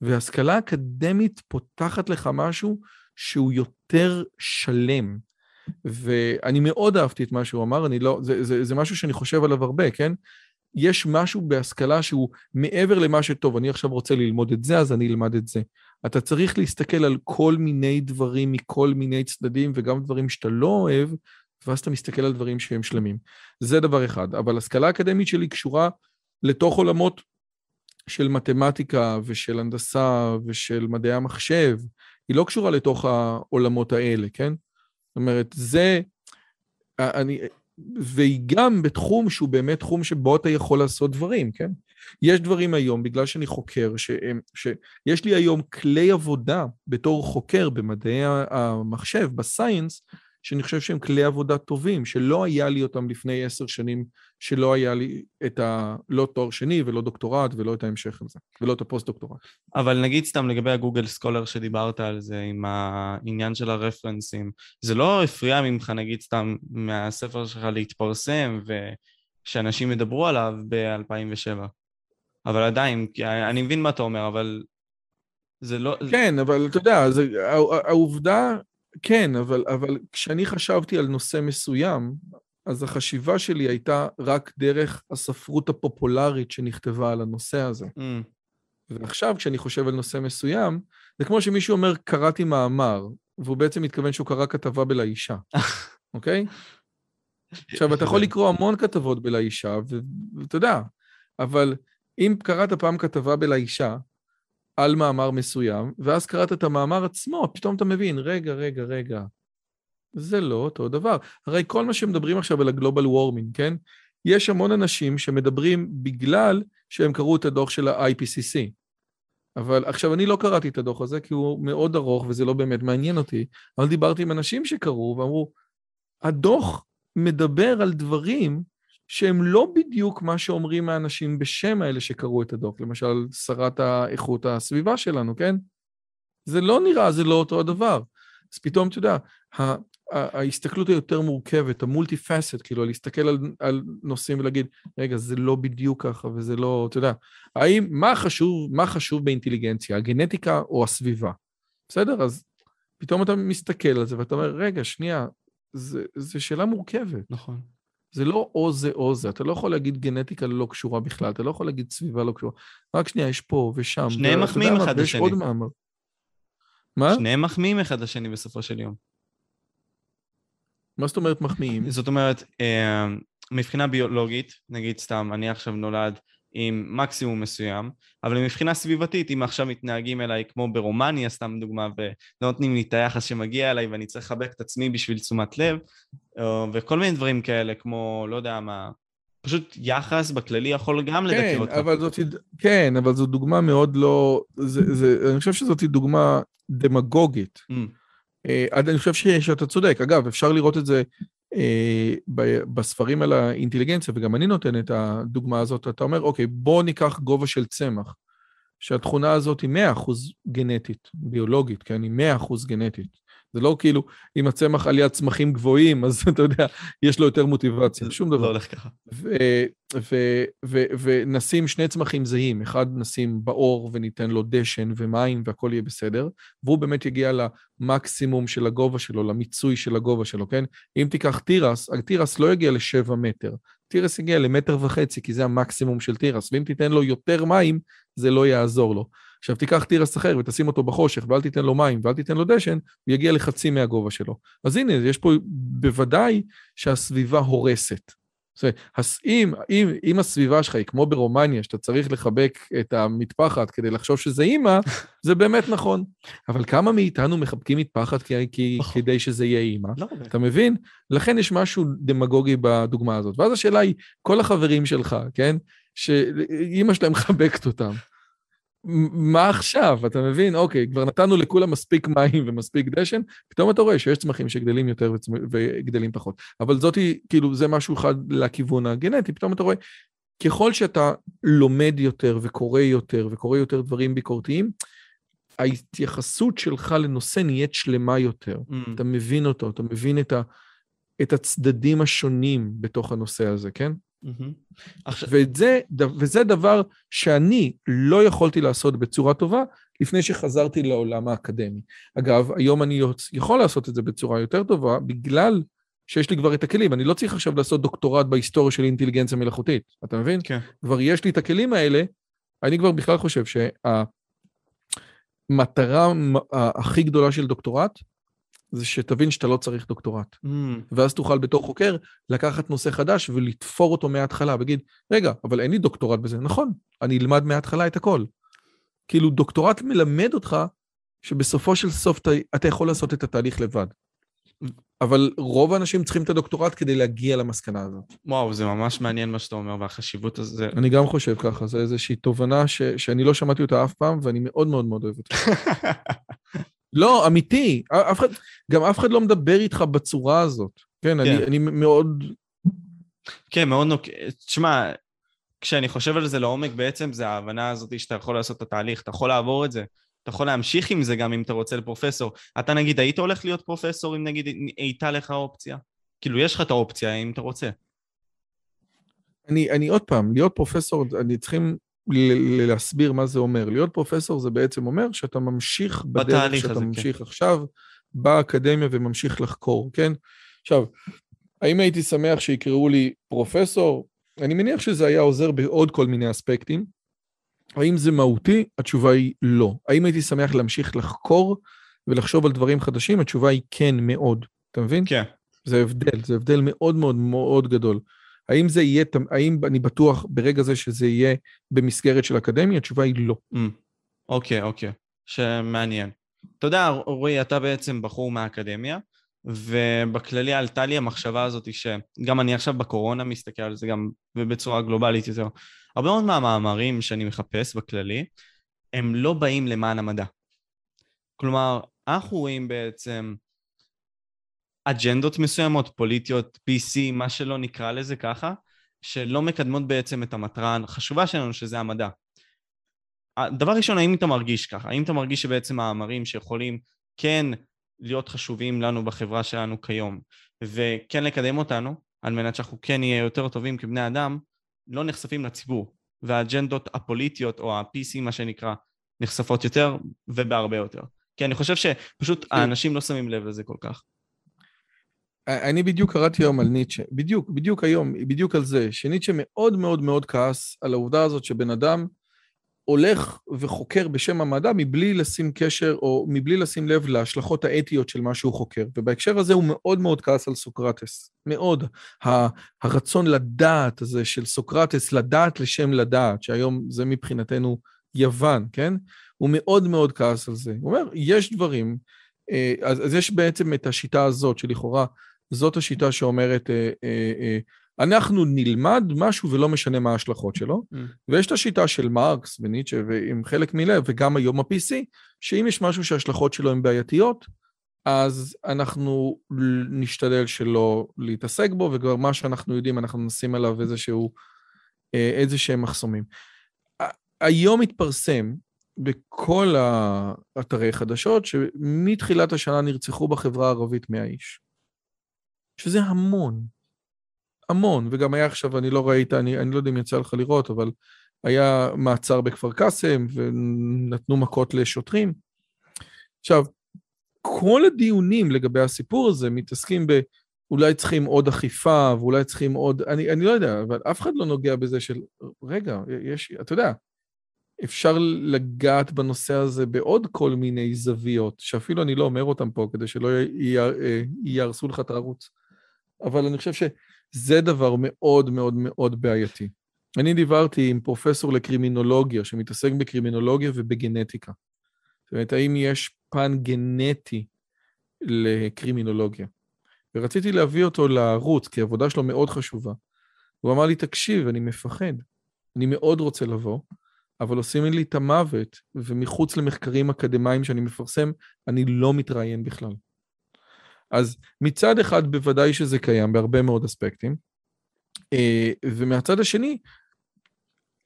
והשכלה אקדמית פותחת לך משהו שהוא יותר שלם. ואני מאוד אהבתי את מה שהוא אמר, אני לא, זה, זה, זה משהו שאני חושב עליו הרבה, כן? יש משהו בהשכלה שהוא מעבר למה שטוב, אני עכשיו רוצה ללמוד את זה, אז אני אלמד את זה. אתה צריך להסתכל על כל מיני דברים מכל מיני צדדים, וגם דברים שאתה לא אוהב, ואז אתה מסתכל על דברים שהם שלמים. זה דבר אחד. אבל השכלה האקדמית שלי קשורה לתוך עולמות של מתמטיקה ושל הנדסה ושל מדעי המחשב. היא לא קשורה לתוך העולמות האלה, כן? זאת אומרת, זה... אני, והיא גם בתחום שהוא באמת תחום שבו אתה יכול לעשות דברים, כן? יש דברים היום, בגלל שאני חוקר, שהם, שיש לי היום כלי עבודה בתור חוקר במדעי המחשב, ב science, שאני חושב שהם כלי עבודה טובים, שלא היה לי אותם לפני עשר שנים, שלא היה לי את ה... לא תואר שני ולא דוקטורט ולא את ההמשך הזה, ולא את הפוסט-דוקטורט. אבל נגיד סתם לגבי ה Google Scholar שדיברת על זה, עם העניין של הרפרנסים, זה לא הפריע ממך נגיד סתם מהספר שלך להתפרסם ושאנשים ידברו עליו ב-2007. אבל עדיין, אני מבין מה אתה אומר, אבל זה לא... כן, אבל אתה יודע, זה, העובדה כן, אבל, אבל כשאני חשבתי על נושא מסוים, אז החשיבה שלי הייתה רק דרך הספרות הפופולרית שנכתבה על הנושא הזה. Mm. ועכשיו, כשאני חושב על נושא מסוים, זה כמו שמישהו אומר, קראתי מאמר, והוא בעצם מתכוון שהוא קרא כתבה בלאישה, אוקיי? עכשיו, אתה יכול לקרוא המון כתבות בלאישה, ואתה יודע, אבל אם קראת פעם כתבה בלאישה, על מאמר מסוים, ואז קראת את המאמר עצמו, פתאום אתה מבין, רגע, רגע, רגע, זה לא אותו דבר. הרי כל מה שמדברים עכשיו על הגלובל וורמינג, כן? יש המון אנשים שמדברים בגלל שהם קראו את הדוח של ה-IPCC. אבל עכשיו, אני לא קראתי את הדוח הזה, כי הוא מאוד ארוך וזה לא באמת מעניין אותי, אבל דיברתי עם אנשים שקראו ואמרו, הדוח מדבר על דברים שהם לא בדיוק מה שאומרים האנשים בשם האלה שקראו את הדוח, למשל שרת האיכות הסביבה שלנו, כן? זה לא נראה, זה לא אותו הדבר. אז פתאום, אתה יודע, ההסתכלות היותר מורכבת, המולטי פאסט, כאילו, להסתכל על, על נושאים ולהגיד, רגע, זה לא בדיוק ככה וזה לא, אתה יודע, האם, מה חשוב, מה חשוב באינטליגנציה, הגנטיקה או הסביבה? בסדר? אז פתאום אתה מסתכל על זה ואתה אומר, רגע, שנייה, זו שאלה מורכבת. נכון. זה לא או זה או זה, אתה לא יכול להגיד גנטיקה לא קשורה בכלל, אתה לא יכול להגיד סביבה לא קשורה. רק שנייה, יש פה ושם. שניהם מחמיאים אחד לשני. ויש עוד מאמר. מה? שניהם מחמיאים אחד לשני בסופו של יום. מה זאת אומרת מחמיאים? זאת אומרת, אה, מבחינה ביולוגית, נגיד סתם, אני עכשיו נולד עם מקסימום מסוים, אבל מבחינה סביבתית, אם עכשיו מתנהגים אליי כמו ברומניה, סתם דוגמה, ולא נותנים לי את היחס שמגיע אליי ואני צריך לחבק את עצמי בשביל תשומת לב, וכל מיני דברים כאלה, כמו, לא יודע מה, פשוט יחס בכללי יכול גם כן, לדכא אותך. אבל זאת, כן, אבל זו דוגמה מאוד לא... זה, זה, אני חושב שזאת דוגמה דמגוגית. Mm. אני חושב שאתה צודק. אגב, אפשר לראות את זה אה, בספרים על האינטליגנציה, וגם אני נותן את הדוגמה הזאת, אתה אומר, אוקיי, בוא ניקח גובה של צמח, שהתכונה הזאת היא 100% גנטית, ביולוגית, כן? היא 100% גנטית. זה לא כאילו, אם הצמח על יד צמחים גבוהים, אז אתה יודע, יש לו יותר מוטיבציה, שום דבר. לא הולך ככה. ונשים שני צמחים זהים, אחד נשים באור וניתן לו דשן ומים והכל יהיה בסדר, והוא באמת יגיע למקסימום של הגובה שלו, למיצוי של הגובה שלו, כן? אם תיקח תירס, התירס לא יגיע לשבע מטר, תירס יגיע למטר וחצי, כי זה המקסימום של תירס, ואם תיתן לו יותר מים, זה לא יעזור לו. עכשיו תיקח תירס אחר ותשים אותו בחושך ואל תיתן לו מים ואל תיתן לו דשן, הוא יגיע לחצי מהגובה שלו. אז הנה, יש פה בוודאי שהסביבה הורסת. זאת אומרת, אם, אם, אם הסביבה שלך היא כמו ברומניה, שאתה צריך לחבק את המטפחת כדי לחשוב שזה אימא, זה באמת נכון. אבל כמה מאיתנו מחבקים מטפחת כי, כי, נכון. כדי שזה יהיה אימא? לא. אתה מבין? לכן יש משהו דמגוגי בדוגמה הזאת. ואז השאלה היא, כל החברים שלך, כן? שאימא שלהם מחבקת אותם. מה עכשיו? אתה מבין? אוקיי, כבר נתנו לכולם מספיק מים ומספיק דשן, פתאום אתה רואה שיש צמחים שגדלים יותר וצמ- וגדלים פחות. אבל זאתי, כאילו, זה משהו אחד לכיוון הגנטי, פתאום אתה רואה, ככל שאתה לומד יותר וקורא יותר וקורא יותר דברים ביקורתיים, ההתייחסות שלך לנושא נהיית שלמה יותר. Mm, אתה מבין אותו, אתה מבין את, ה, את הצדדים השונים בתוך הנושא הזה, כן? מהמם. עכשיו, ואת זה, וזה דבר שאני לא יכולתי לעשות בצורה טובה לפני שחזרתי לעולם האקדמי. אגב, היום אני יכול לעשות את זה בצורה יותר טובה, בגלל שיש לי כבר את הכלים. אני לא צריך עכשיו לעשות דוקטורט בהיסטוריה של אינטליגנציה מלאכותית, אתה מבין? כן. כבר יש לי את הכלים האלה, אני כבר בכלל חושב שהמטרה הכי גדולה של דוקטורט, זה שתבין שאתה לא צריך דוקטורט. Mm, ואז תוכל בתור חוקר לקחת נושא חדש ולתפור אותו מההתחלה, ולהגיד, רגע, אבל אין לי דוקטורט בזה. נכון, אני אלמד מההתחלה את הכל. כאילו, דוקטורט מלמד אותך שבסופו של סוף אתה, אתה יכול לעשות את התהליך לבד. אבל רוב האנשים צריכים את הדוקטורט כדי להגיע למסקנה הזאת. וואו, זה ממש מעניין מה שאתה אומר, והחשיבות הזה... אני גם חושב ככה, זו איזושהי תובנה ש, שאני לא שמעתי אותה אף פעם, ואני מאוד מאוד מאוד אוהב אותה. לא, אמיתי, אף אחד, גם אף אחד לא מדבר איתך בצורה הזאת. כן, אני, כן. אני מאוד... כן, מאוד נוק... תשמע, כשאני חושב על זה לעומק, בעצם זה ההבנה הזאת שאתה יכול לעשות את התהליך, אתה יכול לעבור את זה, אתה יכול להמשיך עם זה גם אם אתה רוצה לפרופסור. אתה נגיד, היית הולך להיות פרופסור אם נגיד הייתה לך אופציה? כאילו, יש לך את האופציה אם אתה רוצה. אני, אני עוד פעם, להיות פרופסור, אני צריכים להסביר מה זה אומר. להיות פרופסור זה בעצם אומר שאתה ממשיך בדרך שאתה הזה, כן. ממשיך עכשיו, באקדמיה וממשיך לחקור, כן? עכשיו, האם הייתי שמח שיקראו לי פרופסור? אני מניח שזה היה עוזר בעוד כל מיני אספקטים. האם זה מהותי? התשובה היא לא. האם הייתי שמח להמשיך לחקור ולחשוב על דברים חדשים? התשובה היא כן, מאוד. אתה מבין? כן. זה הבדל, זה הבדל מאוד מאוד מאוד גדול. האם זה יהיה, האם אני בטוח ברגע זה שזה יהיה במסגרת של אקדמיה? התשובה היא לא. Mm. אוקיי, אוקיי. שמעניין. אתה יודע, רועי, אתה בעצם בחור מהאקדמיה, ובכללי עלתה לי המחשבה הזאת שגם אני עכשיו בקורונה מסתכל על זה גם ובצורה גלובלית יותר. הרבה מאוד מהמאמרים שאני מחפש בכללי, הם לא באים למען המדע. כלומר, אנחנו רואים בעצם אג'נדות מסוימות, פוליטיות, PC, מה שלא נקרא לזה ככה, שלא מקדמות בעצם את המטרה החשובה שלנו, שזה המדע. דבר ראשון, האם אתה מרגיש ככה? האם אתה מרגיש שבעצם מאמרים שיכולים כן להיות חשובים לנו בחברה שלנו כיום, וכן לקדם אותנו, על מנת שאנחנו כן נהיה יותר טובים כבני אדם, לא נחשפים לציבור, והאג'נדות הפוליטיות, או ה-PC, מה שנקרא, נחשפות יותר ובהרבה יותר. כי אני חושב שפשוט האנשים לא שמים לב לזה כל כך. אני בדיוק קראתי היום על ניטשה, בדיוק, בדיוק היום, בדיוק על זה, שניטשה מאוד מאוד מאוד כעס על העובדה הזאת שבן אדם הולך וחוקר בשם המדע מבלי לשים קשר או מבלי לשים לב להשלכות האתיות של מה שהוא חוקר. ובהקשר הזה הוא מאוד מאוד כעס על סוקרטס. מאוד. הרצון לדעת הזה של סוקרטס, לדעת לשם לדעת, שהיום זה מבחינתנו יוון, כן? הוא מאוד מאוד כעס על זה. הוא אומר, יש דברים, אה, אז, אז יש בעצם את השיטה הזאת, שלכאורה זאת השיטה שאומרת, אה, אה, אה, אנחנו נלמד משהו ולא משנה מה ההשלכות שלו, Mm. ויש את השיטה של מרקס וניטשה ועם חלק מלב, וגם היום ה-PC, שאם יש משהו שההשלכות שלו הן בעייתיות, אז אנחנו נשתדל שלא להתעסק בו, וכבר מה שאנחנו יודעים, אנחנו נשים עליו איזשהו, אה, איזה שהם מחסומים. היום התפרסם בכל האתרי חדשות, שמתחילת השנה נרצחו בחברה הערבית 100 איש. שזה המון. המון, וגם היה עכשיו, אני לא ראית, אני, אני לא יודע אם יצא לך לראות, אבל היה מעצר בכפר קאסם, ונתנו מכות לשוטרים. עכשיו, כל הדיונים לגבי הסיפור הזה מתעסקים ב... אולי צריכים עוד אכיפה, ואולי צריכים עוד... אני, אני לא יודע, אבל אף אחד לא נוגע בזה של... רגע, יש... אתה יודע, אפשר לגעת בנושא הזה בעוד כל מיני זוויות, שאפילו אני לא אומר אותם פה, כדי שלא י- יהרסו לך את הערוץ. אבל אני חושב זה דבר מאוד מאוד מאוד בעייתי. אני דיברתי עם פרופסור לקרימינולוגיה שמתעסק בקרימינולוגיה ובגנטיקה. זאת אומרת, האם יש פן גנטי לקרימינולוגיה? ורציתי להביא אותו לערוץ, כי העבודה שלו מאוד חשובה. הוא אמר לי, תקשיב, אני מפחד, אני מאוד רוצה לבוא, אבל עושים לי את המוות, ומחוץ למחקרים אקדמיים שאני מפרסם, אני לא מתראיין בכלל. אז מצד אחד בוודאי שזה קיים בהרבה מאוד אספקטים, אה, ומהצד השני,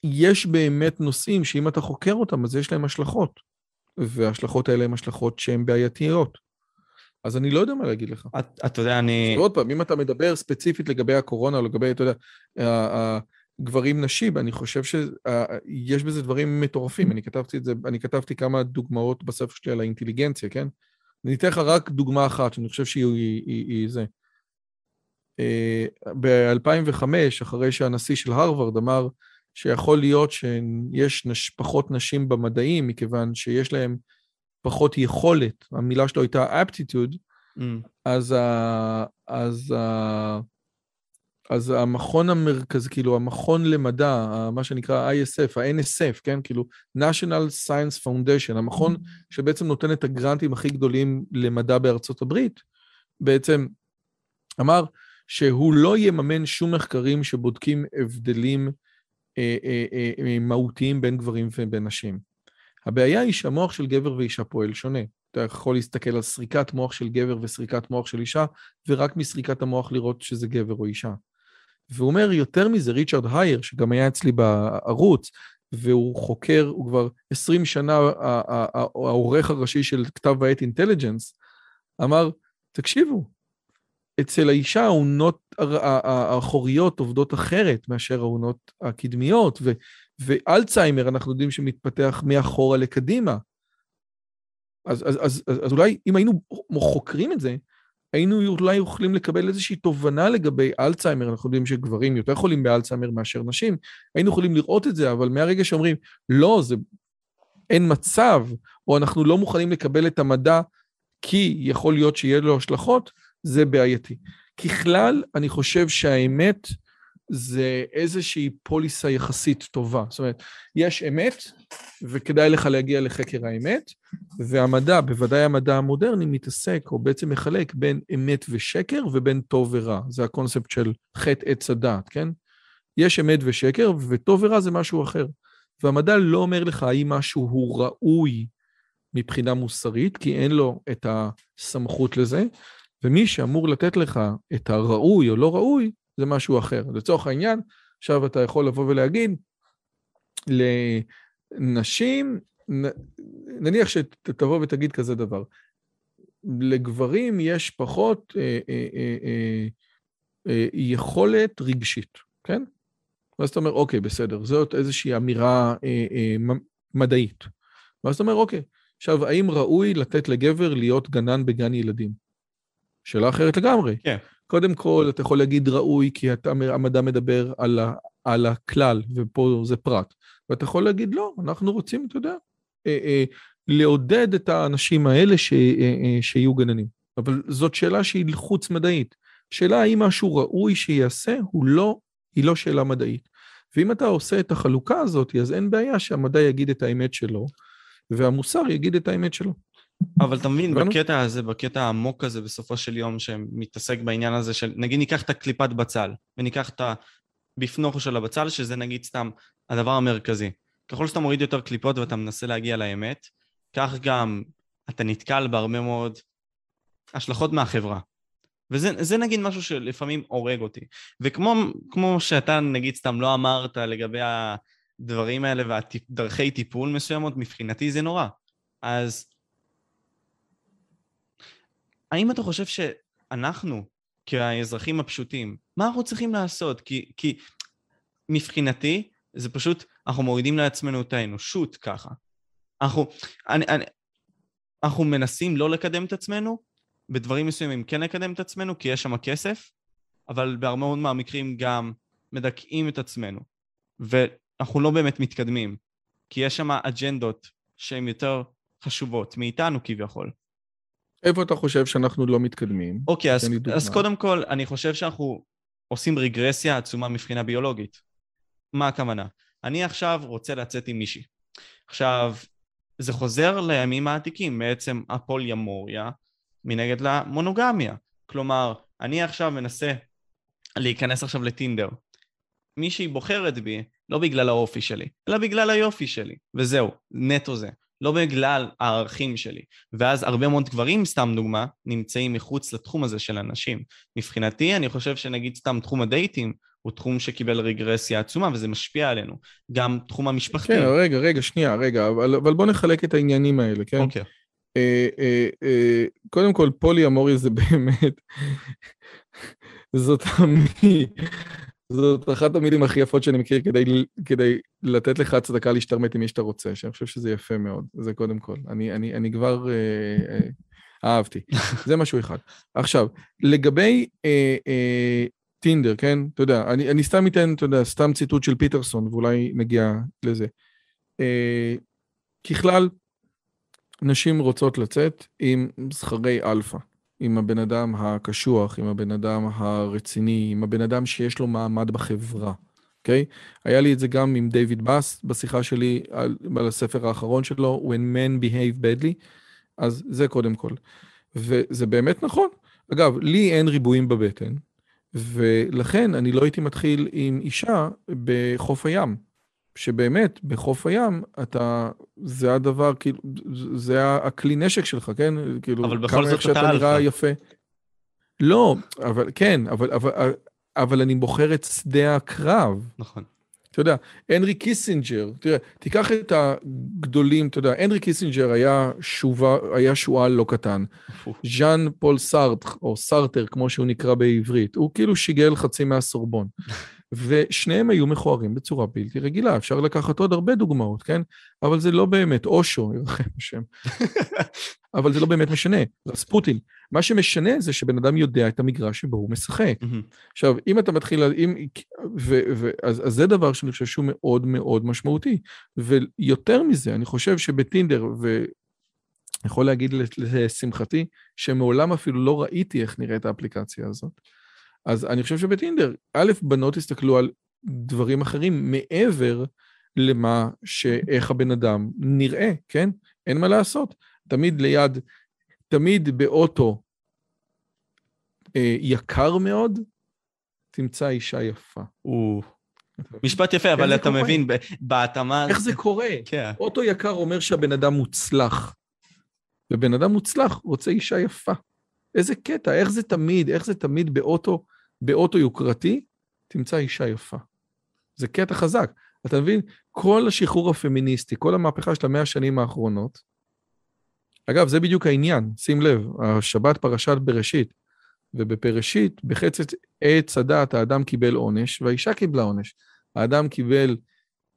יש באמת נושאים שאם אתה חוקר אותם, אז יש להם השלכות, וההשלכות האלה הן השלכות שהן בעייתיות. אז אני לא יודע מה להגיד לך. אתה יודע, אני... עוד פעם, אם אתה מדבר ספציפית לגבי הקורונה, לגבי, אתה יודע, גברים נשים, אני חושב שיש בזה דברים מטורפים. אני כתבתי את זה, אני כתבתי כמה דוגמאות בספר שלי על האינטליגנציה, כן? אני אתן לך רק דוגמה אחת, שאני חושב שהיא היא, היא, היא זה. אה, ב-2005, אחרי שהנשיא של הרווארד אמר שיכול להיות שיש נש, פחות נשים במדעים, מכיוון שיש להם פחות יכולת, המילה שלו הייתה aptitude, mm. אז, ה, אז, ה, אז המכון המרכזי, כאילו המכון למדע, מה שנקרא ISF, ה-NSF, כן? כאילו national science foundation, המכון שבעצם נותן את הגרנטים הכי גדולים למדע בארצות הברית, בעצם אמר שהוא לא יממן שום מחקרים שבודקים הבדלים אה, אה, אה, אה, מהותיים בין גברים ובין נשים. הבעיה היא שהמוח של גבר ואישה פועל שונה. אתה יכול להסתכל על סריקת מוח של גבר וסריקת מוח של אישה, ורק מסריקת המוח לראות שזה גבר או אישה. והוא אומר, יותר מזה, ריצ'רד הייר, שגם היה אצלי בערוץ, והוא חוקר, הוא כבר 20 שנה העורך הראשי של כתב העת אינטליג'נס, אמר, תקשיבו, אצל האישה העונות האחוריות עובדות אחרת מאשר העונות הקדמיות, ו, ואלצהיימר אנחנו יודעים שמתפתח מאחורה לקדימה. אז, אז, אז, אז, אז אולי אם היינו חוקרים את זה, היינו אולי יכולים לקבל איזושהי תובנה לגבי אלצהיימר, אנחנו יודעים שגברים יותר חולים באלצהיימר מאשר נשים, היינו יכולים לראות את זה, אבל מהרגע שאומרים, לא, זה אין מצב, או אנחנו לא מוכנים לקבל את המדע כי יכול להיות שיהיה לו השלכות, זה בעייתי. ככלל, אני חושב שהאמת זה איזושהי פוליסה יחסית טובה. זאת אומרת, יש אמת, וכדאי לך להגיע לחקר האמת, והמדע, בוודאי המדע המודרני, מתעסק, או בעצם מחלק בין אמת ושקר ובין טוב ורע. זה הקונספט של חטא עץ הדעת, כן? יש אמת ושקר, וטוב ורע זה משהו אחר. והמדע לא אומר לך האם משהו הוא ראוי מבחינה מוסרית, כי אין לו את הסמכות לזה, ומי שאמור לתת לך את הראוי או לא ראוי, זה משהו אחר. לצורך העניין, עכשיו אתה יכול לבוא ולהגיד לנשים, נניח שתבוא ותגיד כזה דבר, לגברים יש פחות אה, אה, אה, אה, אה, יכולת רגשית, כן? ואז אתה אומר, אוקיי, בסדר, זאת איזושהי אמירה אה, אה, מדעית. ואז אתה אומר, אוקיי, עכשיו, האם ראוי לתת לגבר להיות גנן בגן ילדים? שאלה אחרת לגמרי. כן. קודם כל, אתה יכול להגיד ראוי, כי אתה, המדע מדבר על, ה, על הכלל, ופה זה פרט. ואתה יכול להגיד, לא, אנחנו רוצים, אתה יודע, אה, אה, לעודד את האנשים האלה ש, אה, אה, שיהיו גננים. אבל זאת שאלה שהיא חוץ מדעית. שאלה האם משהו ראוי שיעשה, הוא לא, היא לא שאלה מדעית. ואם אתה עושה את החלוקה הזאת, אז אין בעיה שהמדע יגיד את האמת שלו, והמוסר יגיד את האמת שלו. אבל אתה מבין, בקטע הזה, בקטע העמוק הזה בסופו של יום, שמתעסק בעניין הזה של, נגיד ניקח את הקליפת בצל, וניקח את הבפנוכו של הבצל, שזה נגיד סתם הדבר המרכזי. ככל שאתה מוריד יותר קליפות ואתה מנסה להגיע לאמת, כך גם אתה נתקל בהרבה מאוד השלכות מהחברה. וזה נגיד משהו שלפעמים הורג אותי. וכמו שאתה נגיד סתם לא אמרת לגבי הדברים האלה והדרכי טיפול מסוימות, מבחינתי זה נורא. אז האם אתה חושב שאנחנו, כאזרחים הפשוטים, מה אנחנו צריכים לעשות? כי, כי מבחינתי, זה פשוט, אנחנו מורידים לעצמנו את האנושות ככה. אנחנו, אני, אני, אנחנו מנסים לא לקדם את עצמנו, בדברים מסוימים כן לקדם את עצמנו, כי יש שם כסף, אבל בהרבה מאוד מהמקרים גם מדכאים את עצמנו, ואנחנו לא באמת מתקדמים, כי יש שם אג'נדות שהן יותר חשובות מאיתנו כביכול. איפה אתה חושב שאנחנו לא מתקדמים? אוקיי, אז, אז קודם כל, אני חושב שאנחנו עושים רגרסיה עצומה מבחינה ביולוגית. מה הכוונה? אני עכשיו רוצה לצאת עם מישהי. עכשיו, זה חוזר לימים העתיקים, בעצם הפוליומוריה מנגד למונוגמיה. כלומר, אני עכשיו מנסה להיכנס עכשיו לטינדר. מישהי בוחרת בי לא בגלל האופי שלי, אלא בגלל היופי שלי, וזהו, נטו זה. לא בגלל הערכים שלי. ואז הרבה מאוד גברים, סתם דוגמה, נמצאים מחוץ לתחום הזה של אנשים. מבחינתי, אני חושב שנגיד סתם תחום הדייטים, הוא תחום שקיבל רגרסיה עצומה, וזה משפיע עלינו. גם תחום המשפחתי. כן, רגע, רגע, שנייה, רגע, אבל, אבל בוא נחלק את העניינים האלה, כן? אוקיי. אה, אה, אה, קודם כל, פולי אמורי זה באמת, זאת המי, זאת אחת המילים הכי יפות שאני מכיר כדי, כדי לתת לך הצדקה להשתרמת עם מי שאתה רוצה, שאני חושב שזה יפה מאוד, זה קודם כל. אני, אני, אני כבר אה, אה, אהבתי. זה משהו אחד. עכשיו, לגבי אה, אה, Tinder, כן? אתה יודע, אני, אני סתם אתן, אתה יודע, סתם ציטוט של פיטרסון, ואולי נגיע לזה. אה, ככלל, נשים רוצות לצאת עם זכרי אלפא. עם הבן אדם הקשוח, עם הבן אדם הרציני, עם הבן אדם שיש לו מעמד בחברה, אוקיי? Okay? היה לי את זה גם עם דיוויד באס בשיחה שלי על, על הספר האחרון שלו, When Men Behave Badly, אז זה קודם כל. וזה באמת נכון. אגב, לי אין ריבועים בבטן, ולכן אני לא הייתי מתחיל עם אישה בחוף הים. שבאמת, בחוף הים, אתה, זה הדבר, כאילו, זה הכלי נשק שלך, כן? כאילו, אבל בכל זאת אתה. נראה יפה. לא, אבל כן, אבל, אבל, אבל אני בוחר את שדה הקרב. נכון. אתה יודע, הנרי קיסינג'ר, תראה, תיקח את הגדולים, אתה יודע, הנרי קיסינג'ר היה, שובה, היה שועל לא קטן. ז'אן פול סארט, או סארטר, כמו שהוא נקרא בעברית, הוא כאילו שיגל חצי מהסורבון. ושניהם היו מכוערים בצורה בלתי רגילה. אפשר לקחת עוד הרבה דוגמאות, כן? אבל זה לא באמת, אושו, ירחם השם. אבל זה לא באמת משנה, רספוטין. מה שמשנה זה שבן אדם יודע את המגרש שבו הוא משחק. עכשיו, אם אתה מתחיל, אם, ו, ו, אז, אז זה דבר שאני חושב שהוא מאוד מאוד משמעותי. ויותר מזה, אני חושב שבטינדר, ואני יכול להגיד לשמחתי, שמעולם אפילו לא ראיתי איך נראית האפליקציה הזאת. אז אני חושב שבטינדר, א', בנות הסתכלו על דברים אחרים מעבר למה שאיך הבן אדם נראה, כן? אין מה לעשות. תמיד ליד, תמיד באוטו אה, יקר מאוד, תמצא אישה יפה. או... משפט יפה, אבל אתה מבין, בהתאמה... איך זה קורה? כן. אוטו יקר אומר שהבן אדם מוצלח, ובן אדם מוצלח רוצה אישה יפה. איזה קטע, איך זה תמיד, איך זה תמיד באוטו באוטו יוקרתי, תמצא אישה יפה. זה קטע חזק. אתה מבין? כל השחרור הפמיניסטי, כל המהפכה של המאה השנים האחרונות, אגב, זה בדיוק העניין, שים לב, השבת פרשת בראשית, ובפרשית, בחצת עץ הדת, האדם קיבל עונש, והאישה קיבלה עונש. האדם קיבל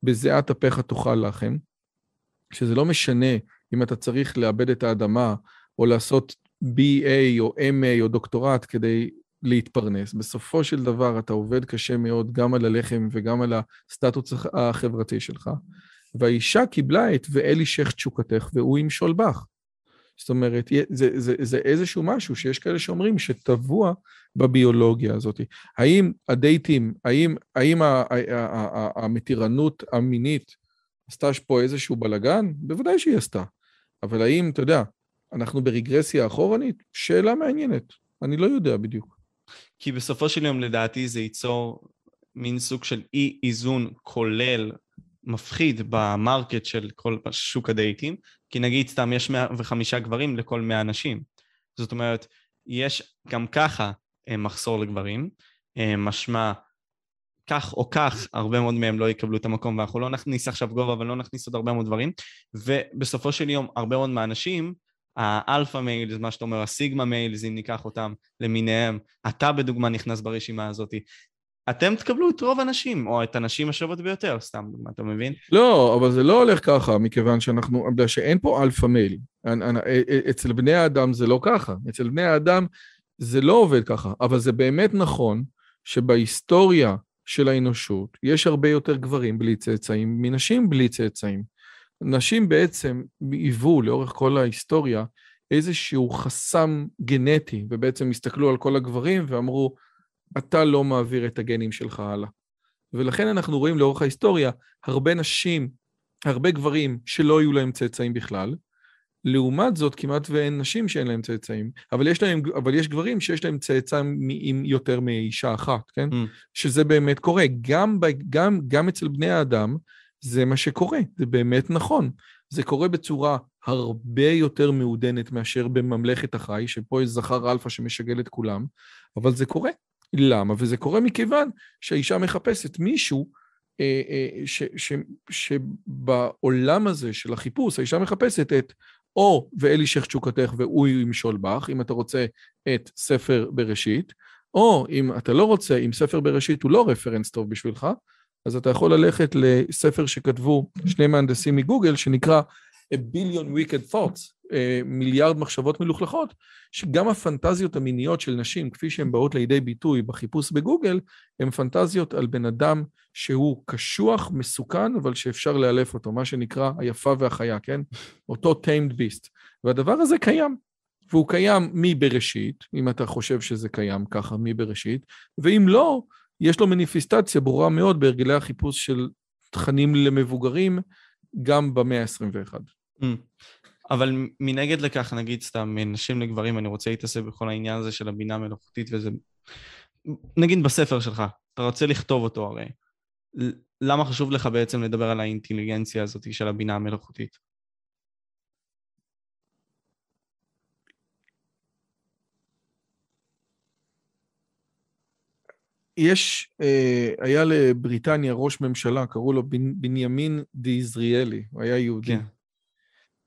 בזיעת אפיך תאכל לחם, שזה לא משנה אם אתה צריך לאבד את האדמה, או לעשות BA או MA או דוקטורט כדי להתפרנס. בסופו של דבר אתה עובד קשה מאוד גם על הלחם וגם על הסטטוס החברתי שלך. והאישה קיבלה את ואלי שייח תשוקתך והוא ימשול בך. זאת אומרת, זה, זה, זה איזשהו משהו שיש כאלה שאומרים שטבוע בביולוגיה הזאת. האם הדייטים, האם, האם המתירנות המינית עשתה פה איזשהו בלגן? בוודאי שהיא עשתה. אבל האם, אתה יודע, אנחנו ברגרסיה אחורנית? שאלה מעניינת. אני לא יודע בדיוק. כי בסופו של יום לדעתי זה ייצור מין סוג של אי איזון כולל מפחיד במרקט של כל שוק הדייטים, כי נגיד סתם יש 105 גברים לכל 100 נשים. זאת אומרת, יש גם ככה אה, מחסור לגברים, אה, משמע כך או כך, הרבה מאוד מהם לא יקבלו את המקום, ואנחנו לא נכניס עכשיו גובה, אבל לא נכניס עוד הרבה מאוד דברים, ובסופו של יום, הרבה מאוד מהאנשים האלפא males, מה שאתה אומר, הסיגמה males, אם ניקח אותם למיניהם, אתה בדוגמה נכנס ברשימה הזאת. אתם תקבלו את רוב הנשים, או את הנשים השוות ביותר, סתם דוגמה, אתה מבין? לא, אבל זה לא הולך ככה, מכיוון שאנחנו, בגלל שאין פה אלפא male. אצל בני האדם זה לא ככה. אצל בני האדם זה לא עובד ככה, אבל זה באמת נכון שבהיסטוריה של האנושות יש הרבה יותר גברים בלי צאצאים מנשים בלי צאצאים. נשים בעצם היוו לאורך כל ההיסטוריה איזשהו חסם גנטי, ובעצם הסתכלו על כל הגברים ואמרו, אתה לא מעביר את הגנים שלך הלאה. ולכן אנחנו רואים לאורך ההיסטוריה הרבה נשים, הרבה גברים שלא היו להם צאצאים בכלל. לעומת זאת, כמעט ואין נשים שאין להם צאצאים, אבל יש, להם, אבל יש גברים שיש להם צאצאים עם יותר מאישה אחת, כן? Mm. שזה באמת קורה. גם, גם, גם אצל בני האדם זה מה שקורה, זה באמת נכון. זה קורה בצורה הרבה יותר מעודנת מאשר בממלכת החי, שפה יש זכר אלפא שמשגל את כולם, אבל זה קורה. למה? וזה קורה מכיוון שהאישה מחפשת מישהו אה, אה, ש, ש, שבעולם הזה של החיפוש, האישה מחפשת את או ואלי שך תשוקתך והוא ימשול בך, אם אתה רוצה את ספר בראשית, או אם אתה לא רוצה, אם ספר בראשית הוא לא רפרנס טוב בשבילך, אז אתה יכול ללכת לספר שכתבו שני מהנדסים מגוגל, שנקרא A Billion Wicked Thoughts, אה, מיליארד מחשבות מלוכלכות, שגם הפנטזיות המיניות של נשים, כפי שהן באות לידי ביטוי בחיפוש בגוגל, הן פנטזיות על בן אדם שהוא קשוח, מסוכן, אבל שאפשר לאלף אותו, מה שנקרא היפה והחיה, כן? אותו tamed beast. והדבר הזה קיים, והוא קיים מבראשית, אם אתה חושב שזה קיים ככה מבראשית, ואם לא, יש לו מניפיסטציה ברורה מאוד בהרגלי החיפוש של תכנים למבוגרים, גם במאה ה-21. Mm. אבל מנגד לכך, נגיד סתם, מנשים לגברים, אני רוצה להתעסק בכל העניין הזה של הבינה המלאכותית וזה... נגיד בספר שלך, אתה רוצה לכתוב אותו הרי. למה חשוב לך בעצם לדבר על האינטליגנציה הזאת של הבינה המלאכותית? יש, אה, היה לבריטניה ראש ממשלה, קראו לו בנ, בנימין דיזריאלי, הוא היה יהודי. כן.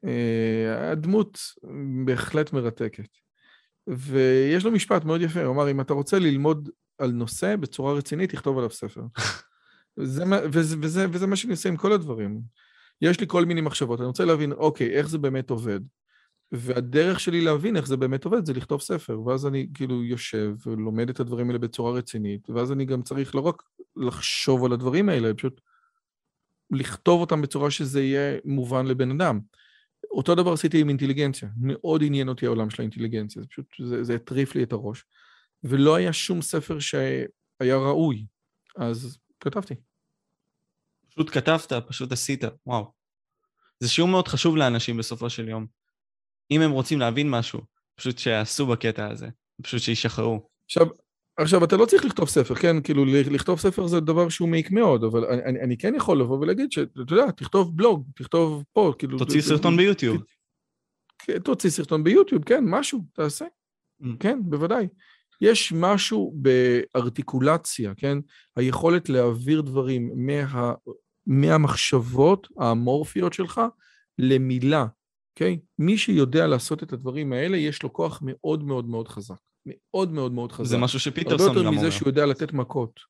אה, הדמות בהחלט מרתקת. ויש לו משפט מאוד יפה, הוא אמר, אם אתה רוצה ללמוד על נושא בצורה רצינית, תכתוב עליו ספר. וזה, וזה, וזה, וזה מה שאני עושה עם כל הדברים. יש לי כל מיני מחשבות, אני רוצה להבין, אוקיי, איך זה באמת עובד? והדרך שלי להבין איך זה באמת עובד זה לכתוב ספר, ואז אני כאילו יושב ולומד את הדברים האלה בצורה רצינית, ואז אני גם צריך לא רק לחשוב על הדברים האלה, פשוט לכתוב אותם בצורה שזה יהיה מובן לבן אדם. אותו דבר עשיתי עם אינטליגנציה, מאוד עניין אותי העולם של האינטליגנציה, זה פשוט, זה, זה הטריף לי את הראש. ולא היה שום ספר שהיה ראוי, אז כתבתי. פשוט כתבת, פשוט עשית, וואו. זה שיעור מאוד חשוב לאנשים בסופו של יום. אם הם רוצים להבין משהו, פשוט שיעשו בקטע הזה, פשוט שישחררו. עכשיו, עכשיו, אתה לא צריך לכתוב ספר, כן? כאילו, לכתוב ספר זה דבר שהוא מעיק מאוד, אבל אני, אני כן יכול לבוא ולהגיד שאתה יודע, תכתוב בלוג, תכתוב פה, כאילו... תוציא סרטון ביוטיוב. כן, תוציא סרטון ביוטיוב, כן, משהו, תעשה. Mm. כן, בוודאי. יש משהו בארטיקולציה, כן? היכולת להעביר דברים מה, מהמחשבות האמורפיות שלך למילה, אוקיי? מי שיודע לעשות את הדברים האלה, יש לו כוח מאוד מאוד מאוד חזק. מאוד מאוד מאוד חזק. זה משהו שפיטרסון גם אומר. הרבה יותר מזה שהוא יודע לתת מכות.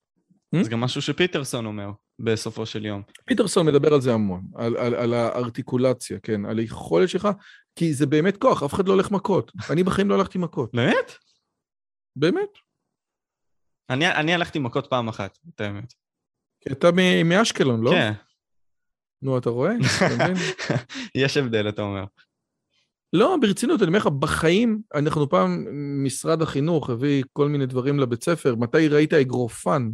זה hmm? גם משהו שפיטרסון אומר, בסופו של יום. פיטרסון מדבר על זה המון, על, על, על הארטיקולציה, כן, על היכולת שלך, כי זה באמת כוח, אף אחד לא הולך מכות. אני בחיים לא הלכתי מכות. באמת? באמת. אני, אני הלכתי מכות פעם אחת, את האמת. כי אתה מאשקלון, לא? כן. נו, אתה רואה? יש הבדל, אתה אומר. לא, ברצינות, אני אומר לך, בחיים, אנחנו פעם, משרד החינוך הביא כל מיני דברים לבית ספר, מתי ראית אגרופן?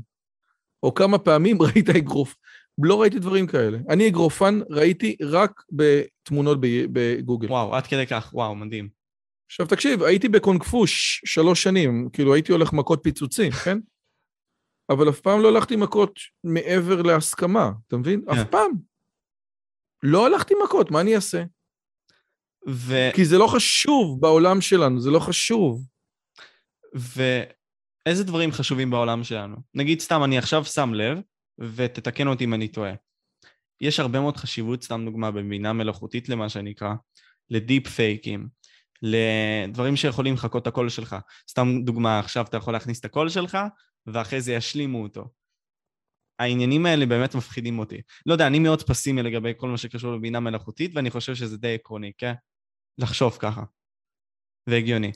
או כמה פעמים ראית אגרוף? לא ראיתי דברים כאלה. אני אגרופן ראיתי רק בתמונות בגוגל. וואו, עד כדי כך, וואו, מדהים. עכשיו תקשיב, הייתי בקונקפוש שלוש שנים, כאילו הייתי הולך מכות פיצוצים, כן? אבל אף פעם לא הלכתי מכות מעבר להסכמה, אתה מבין? אף כן. פעם. לא הלכתי מכות, מה אני אעשה? ו... כי זה לא חשוב בעולם שלנו, זה לא חשוב. ואיזה דברים חשובים בעולם שלנו? נגיד סתם, אני עכשיו שם לב, ותתקן אותי אם אני טועה. יש הרבה מאוד חשיבות, סתם דוגמה, בבינה מלאכותית למה שנקרא, לדיפ פייקים, לדברים שיכולים לחקות את הקול שלך. סתם דוגמה, עכשיו אתה יכול להכניס את הקול שלך, ואחרי זה ישלימו אותו. העניינים האלה באמת מפחידים אותי. לא יודע, אני מאוד פסימי לגבי כל מה שקשור לבינה מלאכותית, ואני חושב שזה די עקרוני, כן? לחשוב ככה. והגיוני.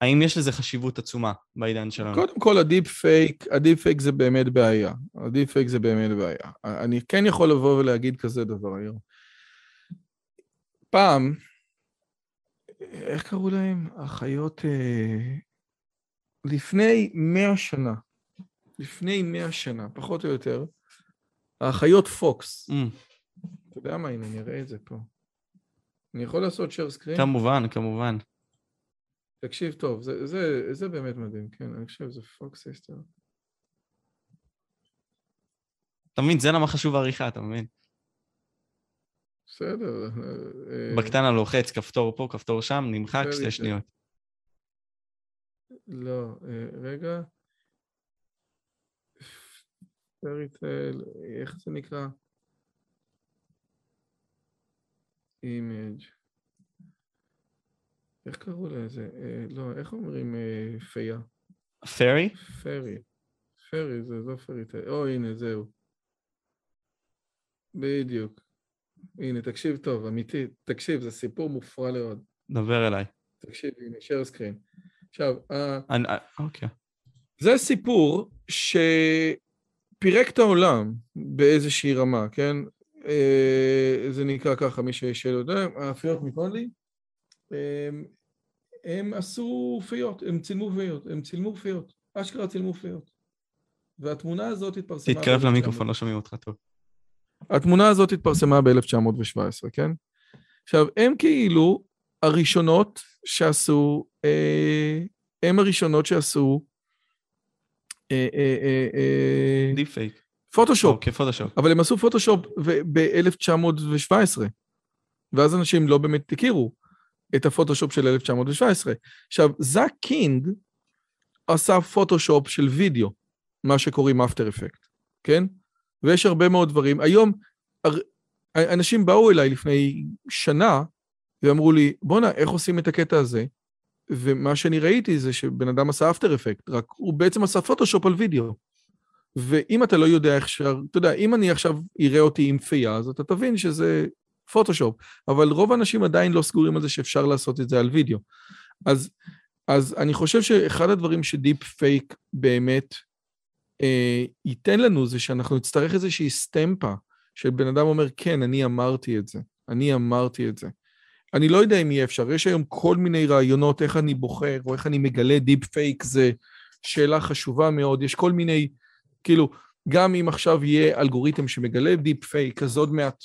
האם יש לזה חשיבות עצומה בעידן שלנו? קודם כל, ה deep fake, ה deep fake זה באמת בעיה. ה deep fake זה באמת בעיה. אני כן יכול לבוא ולהגיד כזה דבר היום. פעם, איך קראו להם? החיות... אה, לפני מאה שנה, לפני מאה שנה, פחות או יותר, האחיות פוקס, Mm, אתה יודע מה, הנה, אני אראה את זה פה. אני יכול לעשות share screen? כמובן, כמובן. תקשיב טוב, זה, זה, זה באמת מדהים, כן, אני חושב שזה Fox sister. אתה מבין? זה למה חשוב העריכה, אתה מבין? בסדר. אה, בקטנה לוחץ, כפתור פה, כפתור שם, נמחק, שתי. שניות. לא, אה, רגע. Fairy tale, איך זה נקרא? image. איך קראו לזה? אה, לא, איך אומרים אה, פייה? Fairy? Fairy. Fairy, זה לא fairy tale. או, הנה, זהו. בדיוק. הנה, תקשיב טוב, אמיתי. תקשיב, זה סיפור מופרע מאוד. דבר אליי. תקשיב, הנה, share screen. עכשיו, ה- אני- אה, אוקיי. זה סיפור שפירק את העולם באיזושהי רמה, כן? אה, זה נקרא ככה, מי שלא יודע, האפיות מקונלי, הם, הם עשו פיות, הם צילמו פיות, הם צילמו פיות, אשכרה צילמו פיות. והתמונה הזאת התפרסמה... תתקרב למיקרופון, לא שומעים אותך טוב. התמונה הזאת התפרסמה ב-1917, כן? עכשיו, הם כאילו הראשונות שעשו, אה, הם הראשונות שעשו אה, אה, אה, אה, deep fake. פוטושופ, אוקיי, פוטושופ. אבל הם עשו פוטושופ ב-1917, ואז אנשים לא באמת הכירו את הפוטושופ של 1917. עכשיו, זאק קינג עשה פוטושופ של וידאו, מה שקוראים after effect, כן? ויש הרבה מאוד דברים. היום, אנשים באו אליי לפני שנה ואמרו לי, בואנה, איך עושים את הקטע הזה? ומה שאני ראיתי זה שבן אדם עשה after effect, רק הוא בעצם עשה פוטושופ על וידאו. ואם אתה לא יודע איך אפשר, אתה יודע, אם אני עכשיו אראה אותי עם פייה, אז אתה תבין שזה פוטושופ, אבל רוב האנשים עדיין לא סגורים על זה שאפשר לעשות את זה על וידאו. אז, אז אני חושב שאחד הדברים ש deep fake באמת אה, ייתן לנו זה שאנחנו נצטרך איזושהי סטמפה של בן אדם אומר, כן, אני אמרתי את זה, אני אמרתי את זה. אני לא יודע אם יהיה אפשר, יש היום כל מיני רעיונות איך אני בוחר או איך אני מגלה deep fake, זה שאלה חשובה מאוד, יש כל מיני, כאילו, גם אם עכשיו יהיה אלגוריתם שמגלה deep fake, אז עוד מעט,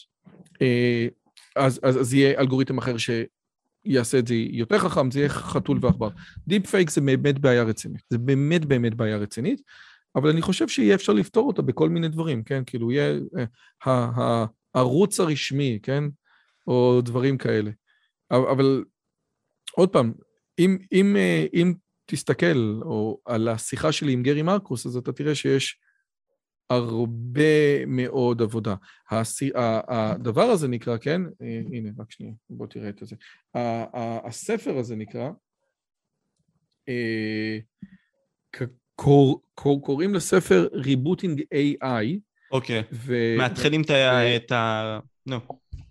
אה, אז, אז, אז יהיה אלגוריתם אחר שיעשה את זה יותר חכם, זה יהיה חתול ועכבר. deep fake זה באמת בעיה רצינית, זה באמת באמת בעיה רצינית, אבל אני חושב שיהיה אפשר לפתור אותה בכל מיני דברים, כן? כאילו, יהיה אה, הערוץ הרשמי, כן? או דברים כאלה. אבל, עוד פעם, אם, אם, אה, אם תסתכל או על השיחה שלי עם גרי מרקוס, אז אתה תראה שיש הרבה מאוד עבודה. הסי, ה- הדבר הזה נקרא, כן? אה, הנה, רק שנייה, בוא תראה את זה. ה- ה- הספר הזה נקרא, אה, קור, קור, קוראים לספר ריבוטינג AI, אוקיי. ו... מאתחלים. ו- את ה... נו,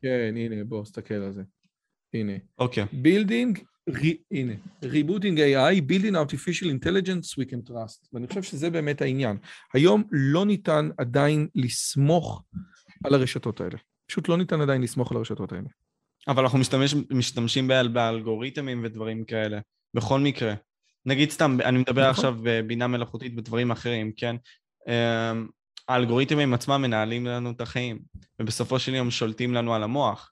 כן, הנה, בוא, תסתכל על זה. הנה. אוקיי. Building, re, הנה, Rebooting AI, Building Artificial Intelligence we can trust. ואני חושב שזה באמת העניין. היום לא ניתן עדיין לסמוך על הרשתות האלה. פשוט לא ניתן עדיין לסמוך על הרשתות האלה. אבל אנחנו משתמש, משתמשים באל- באלגוריתמים ודברים כאלה, בכל מקרה. נגיד סתם, אני מדבר נכון. עכשיו בבינה מלאכותית ודברים אחרים, כן? אמ, האלגוריתמים עצמם מנהלים לנו את החיים, ובסופו של יום שולטים לנו על המוח,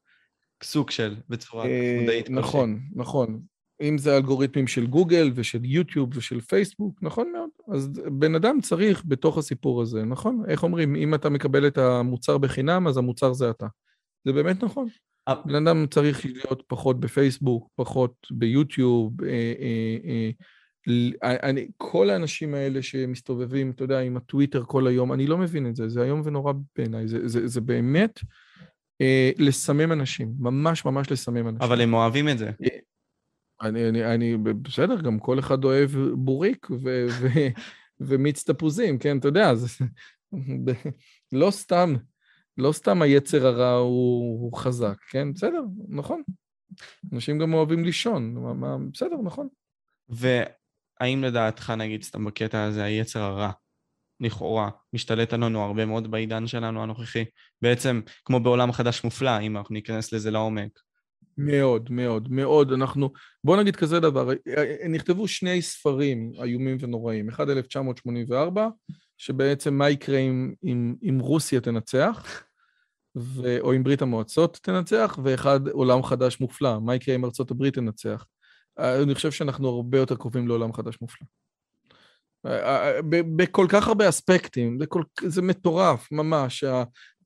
סוג של, בצורה אה, מודעית. נכון, נכון. אם זה אלגוריתמים של גוגל ושל יוטיוב ושל פייסבוק, נכון מאוד. אז בן אדם צריך בתוך הסיפור הזה, נכון? איך אומרים, אם אתה מקבל את המוצר בחינם, אז המוצר זה אתה. זה באמת נכון. אה. בן אדם צריך להיות פחות בפייסבוק, פחות ביוטיוב. אה, אה, אה, אני, כל האנשים האלה שמסתובבים, אתה יודע, עם הטוויטר כל היום, אני לא מבין את זה, זה איום ונורא בעיניי. זה, זה, זה באמת לסמם אנשים, ממש ממש לסמם אנשים. אבל הם אוהבים את זה. אני, אני, אני, בסדר, גם כל אחד אוהב בוריק ו, ו, ומיץ תפוזים, כן, אתה יודע, זה, לא סתם, לא סתם היצר הרע הוא, הוא חזק, כן, בסדר, נכון. אנשים גם אוהבים לישון, מה, מה, בסדר, נכון. והאם לדעתך, נגיד, סתם בקטע הזה, היצר הרע, לכאורה, משתלט עלינו הרבה מאוד בעידן שלנו הנוכחי? בעצם, כמו בעולם חדש מופלא, אם אנחנו ניכנס לזה לעומק. מאוד, מאוד, מאוד. אנחנו, בוא נגיד כזה דבר, נכתבו שני ספרים איומים ונוראים. אחד 1984, שבעצם מה יקרה אם, אם, אם רוסיה תנצח, ו... או אם ברית המועצות תנצח, ואחד עולם חדש מופלא, מה יקרה אם ארצות הברית תנצח. אני חושב שאנחנו הרבה יותר קרובים לעולם חדש מופלא. בכל כך הרבה אספקטים, זה, כל, זה מטורף, ממש.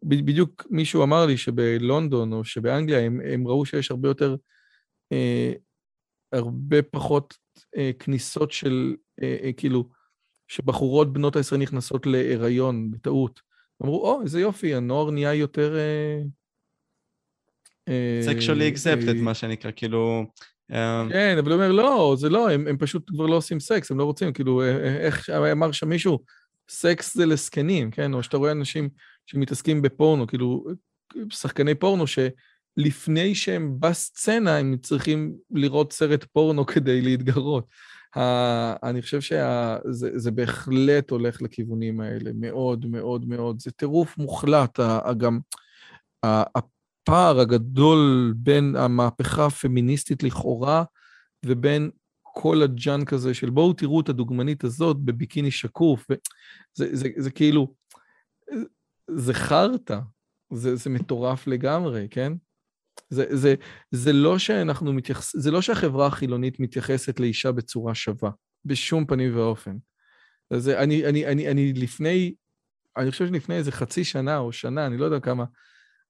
בדיוק מישהו אמר לי שבלונדון או שבאנגליה הם, הם ראו שיש הרבה יותר, אה, הרבה פחות אה, כניסות של, אה, אה, כאילו, שבחורות בנות העשרה נכנסות להיריון בטעות. אמרו, או, oh, איזה יופי, הנוער נהיה יותר... uh, אקספטד, uh, מה שנקרא, כאילו... Uh... כן, אבל הוא אומר, לא, זה לא, הם, פשוט כבר לא עושים סקס, הם לא רוצים, כאילו, איך אמר שם מישהו, סקס זה לזקנים, כן? או שאתה רואה אנשים שמתעסקים בפורנו, כאילו, שחקני פורנו, שלפני שהם בסצנה, הם צריכים לראות סרט פורנו כדי להתגרות. אני חושב שזה בהחלט הולך לכיוונים האלה, מאוד מאוד מאוד. זה טירוף מוחלט, גם הפער הגדול בין המהפכה הפמיניסטית לכאורה ובין כל הג'אנק הזה של בואו תראו את הדוגמנית הזאת בביקיני שקוף. זה, זה, זה כאילו, זה חרטא, זה, זה מטורף לגמרי, כן? זה, זה, זה לא שאנחנו מתייחס... זה לא שהחברה החילונית מתייחסת לאישה בצורה שווה, בשום פנים ואופן. אז אני, אני, אני, אני לפני, אני חושב שלפני איזה חצי שנה או שנה, אני לא יודע כמה,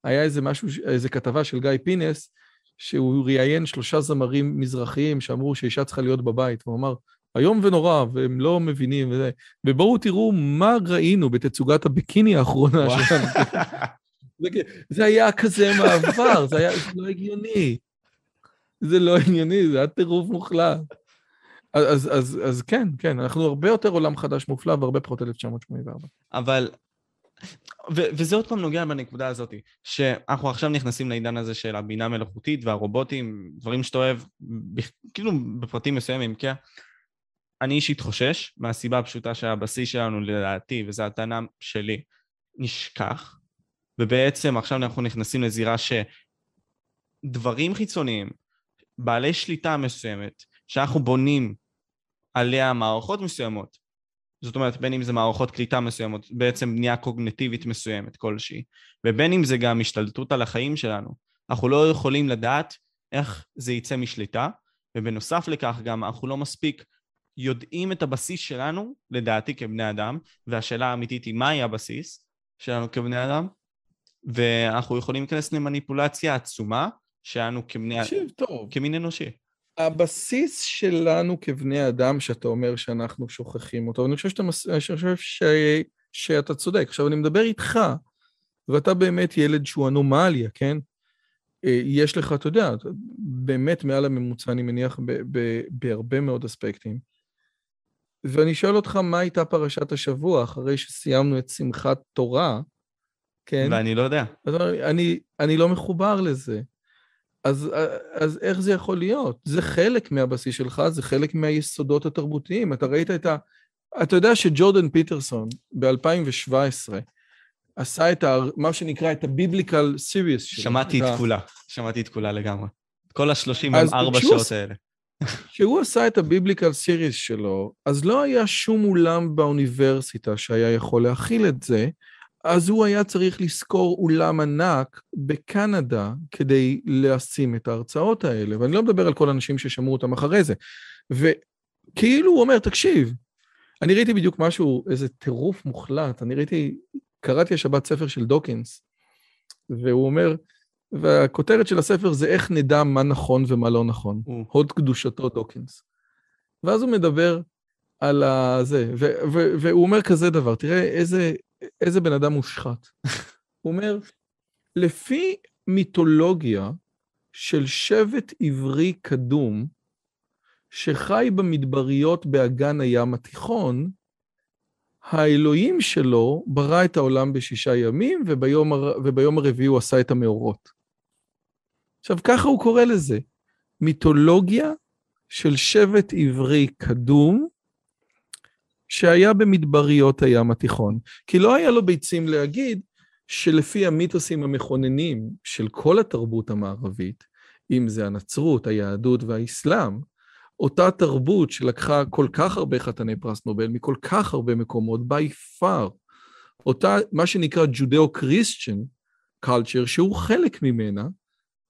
היה איזה משהו, איזה כתבה של גיא פינס, שהוא ראיין שלושה זמרים מזרחיים שאמרו שאישה צריכה להיות בבית, והוא אמר, איום ונורא, והם לא מבינים וזה. ובואו תראו מה ראינו בתצוגת הביקיני האחרונה שלנו. זה היה כזה מעבר, זה היה זה לא הגיוני. זה לא הגיוני, זה היה טירוף מוחלט. אז, אז, אז כן, כן, אנחנו הרבה יותר עולם חדש מופלא והרבה פחות 1984. אבל, ו, וזה עוד פעם נוגע בנקודה הזאת, שאנחנו עכשיו נכנסים לעידן הזה של הבינה המלאכותית והרובוטים, דברים שאתה אוהב, כאילו בפרטים מסוימים, כן? אני אישית חושש, מהסיבה הפשוטה שהבסיס שלנו לדעתי, וזו הטענה שלי, נשכח, ובעצם עכשיו אנחנו נכנסים לזירה שדברים חיצוניים, בעלי שליטה מסוימת, שאנחנו בונים עליה מערכות מסוימות, זאת אומרת בין אם זה מערכות קליטה מסוימות, בעצם בנייה קוגנטיבית מסוימת כלשהי, ובין אם זה גם השתלטות על החיים שלנו, אנחנו לא יכולים לדעת איך זה יצא משליטה, ובנוסף לכך גם אנחנו לא מספיק יודעים את הבסיס שלנו, לדעתי כבני אדם, והשאלה האמיתית היא מהי הבסיס שלנו כבני אדם, ואנחנו יכולים להיכנס למניפולציה עצומה שלנו כבני... תקשיב טוב. כמין אנושי. הבסיס שלנו כבני אדם, שאתה אומר שאנחנו שוכחים אותו, אני חושב שאתה, אני חושב ש... שאתה צודק. עכשיו, אני מדבר איתך, ואתה באמת ילד שהוא אנומליה, כן? אה, יש לך, אתה יודע, באמת מעל הממוצע, אני מניח, ב- ב- בהרבה מאוד אספקטים. ואני שואל אותך, מה הייתה פרשת השבוע אחרי שסיימנו את שמחת תורה, כן? ואני לא יודע. אני, אני לא מחובר לזה. אז, אז איך זה יכול להיות? זה חלק מהבסיס שלך, זה חלק מהיסודות התרבותיים. אתה ראית את ה... אתה יודע שג'ורדן פיטרסון ב-2017 עשה את ה... מה שנקרא את הביבליקל סיריוס שלו. שמעתי את כולה, שמעתי את כולה לגמרי. כל ה-34 שעות האלה. כשהוא עשה את הביבליקל סיריס שלו, אז לא היה שום אולם באוניברסיטה שהיה יכול להכיל את זה, אז הוא היה צריך לשכור אולם ענק בקנדה כדי לשים את ההרצאות האלה, ואני לא מדבר על כל האנשים ששמעו אותם אחרי זה. וכאילו הוא אומר, תקשיב, אני ראיתי בדיוק משהו, איזה טירוף מוחלט, אני ראיתי, קראתי השבת ספר של דוקינס, והוא אומר, והכותרת של הספר זה איך נדע מה נכון ומה לא נכון. Mm. הוד קדושתו דוקינס. ואז הוא מדבר על הזה, והוא אומר כזה דבר, תראה איזה, איזה בן אדם מושחת. הוא אומר, לפי מיתולוגיה של שבט עברי קדום, שחי במדבריות באגן הים התיכון, האלוהים שלו ברא את העולם בשישה ימים, וביום, הר... וביום הרביעי הוא עשה את המאורות. עכשיו, ככה הוא קורא לזה, מיתולוגיה של שבט עברי קדום, שהיה במדבריות הים התיכון. כי לא היה לו ביצים להגיד שלפי המיתוסים המכוננים של כל התרבות המערבית, אם זה הנצרות, היהדות והאסלאם, אותה תרבות שלקחה כל כך הרבה חתני פרס נובל מכל כך הרבה מקומות, by far, אותה, מה שנקרא Judeo-Christian culture, שהוא חלק ממנה,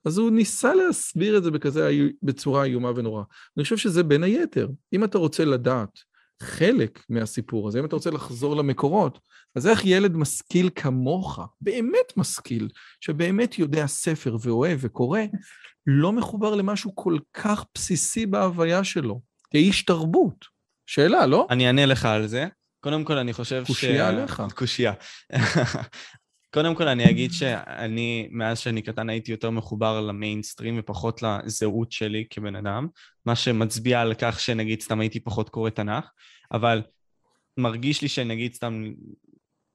אז הוא ניסה להסביר את זה בכזה, בצורה איומה ונוראה. אני חושב שזה בין היתר. אם אתה רוצה לדעת חלק מהסיפור הזה, אם אתה רוצה לחזור למקורות, אז איך ילד משכיל כמוך, באמת משכיל, שבאמת יודע ספר ואוהב וקורא, לא מחובר למשהו כל כך בסיסי בהוויה שלו, כאיש תרבות? שאלה, לא? אני אענה לך על זה. קודם כל, אני חושב ש... קושייה עליך. קושייה. קודם כל אני אגיד שאני, מאז שאני קטן הייתי יותר מחובר למיינסטרים ופחות לזהות שלי כבן אדם, מה שמצביע על כך שנגיד סתם הייתי פחות קורא תנ"ך, אבל מרגיש לי שנגיד סתם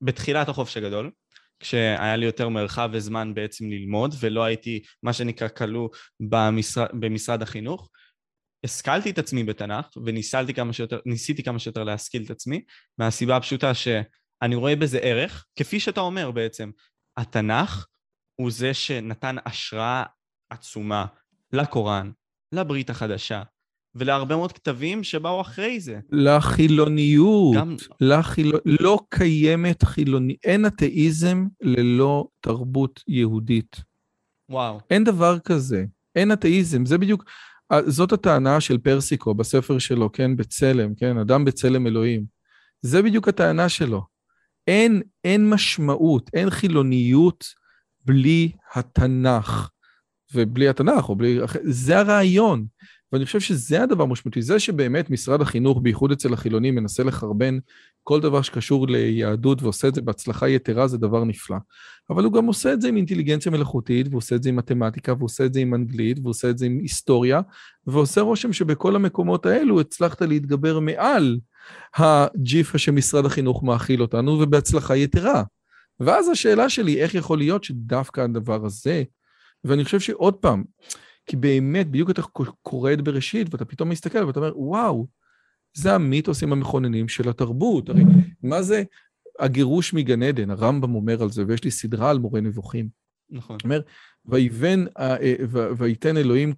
בתחילת החופש הגדול, כשהיה לי יותר מרחב וזמן בעצם ללמוד, ולא הייתי מה שנקרא כלוא במשרד, במשרד החינוך, השכלתי את עצמי בתנ"ך וניסיתי כמה שיותר, כמה שיותר להשכיל את עצמי, מהסיבה הפשוטה ש... אני רואה בזה ערך, כפי שאתה אומר בעצם. התנ"ך הוא זה שנתן השראה עצומה לקוראן, לברית החדשה, ולהרבה מאוד כתבים שבאו אחרי זה. לחילוניות. גם... לחילו... לא קיימת חילוניות. אין אתאיזם ללא תרבות יהודית. וואו. אין דבר כזה. אין אתאיזם. זה בדיוק... זאת הטענה של פרסיקו בספר שלו, כן? בצלם, כן? אדם בצלם אלוהים. זה בדיוק הטענה שלו. אין, אין משמעות, אין חילוניות בלי התנ"ך. ובלי התנ"ך, או בלי... זה הרעיון. ואני חושב שזה הדבר המשמעותי. זה שבאמת משרד החינוך, בייחוד אצל החילונים, מנסה לחרבן כל דבר שקשור ליהדות ועושה את זה בהצלחה יתרה, זה דבר נפלא. אבל הוא גם עושה את זה עם אינטליגנציה מלאכותית, והוא עושה את זה עם מתמטיקה, והוא עושה את זה עם אנגלית, והוא עושה את זה עם היסטוריה, ועושה רושם שבכל המקומות האלו הצלחת להתגבר מעל הג'יפה שמשרד החינוך מאכיל אותנו, ובהצלחה יתרה. ואז השאלה שלי, איך יכול להיות שדווקא הדבר הזה, ואני חושב שעוד פעם, כי באמת, בדיוק אתה קורא את בראשית, ואתה פתאום מסתכל ואתה אומר, וואו, זה המיתוסים המכוננים של התרבות. הרי מה זה הגירוש מגן עדן? הרמב"ם אומר על זה, ויש לי סדרה על מורה נבוכים. נכון. אומר, ויבן, אה, אה, ויתן אלוהים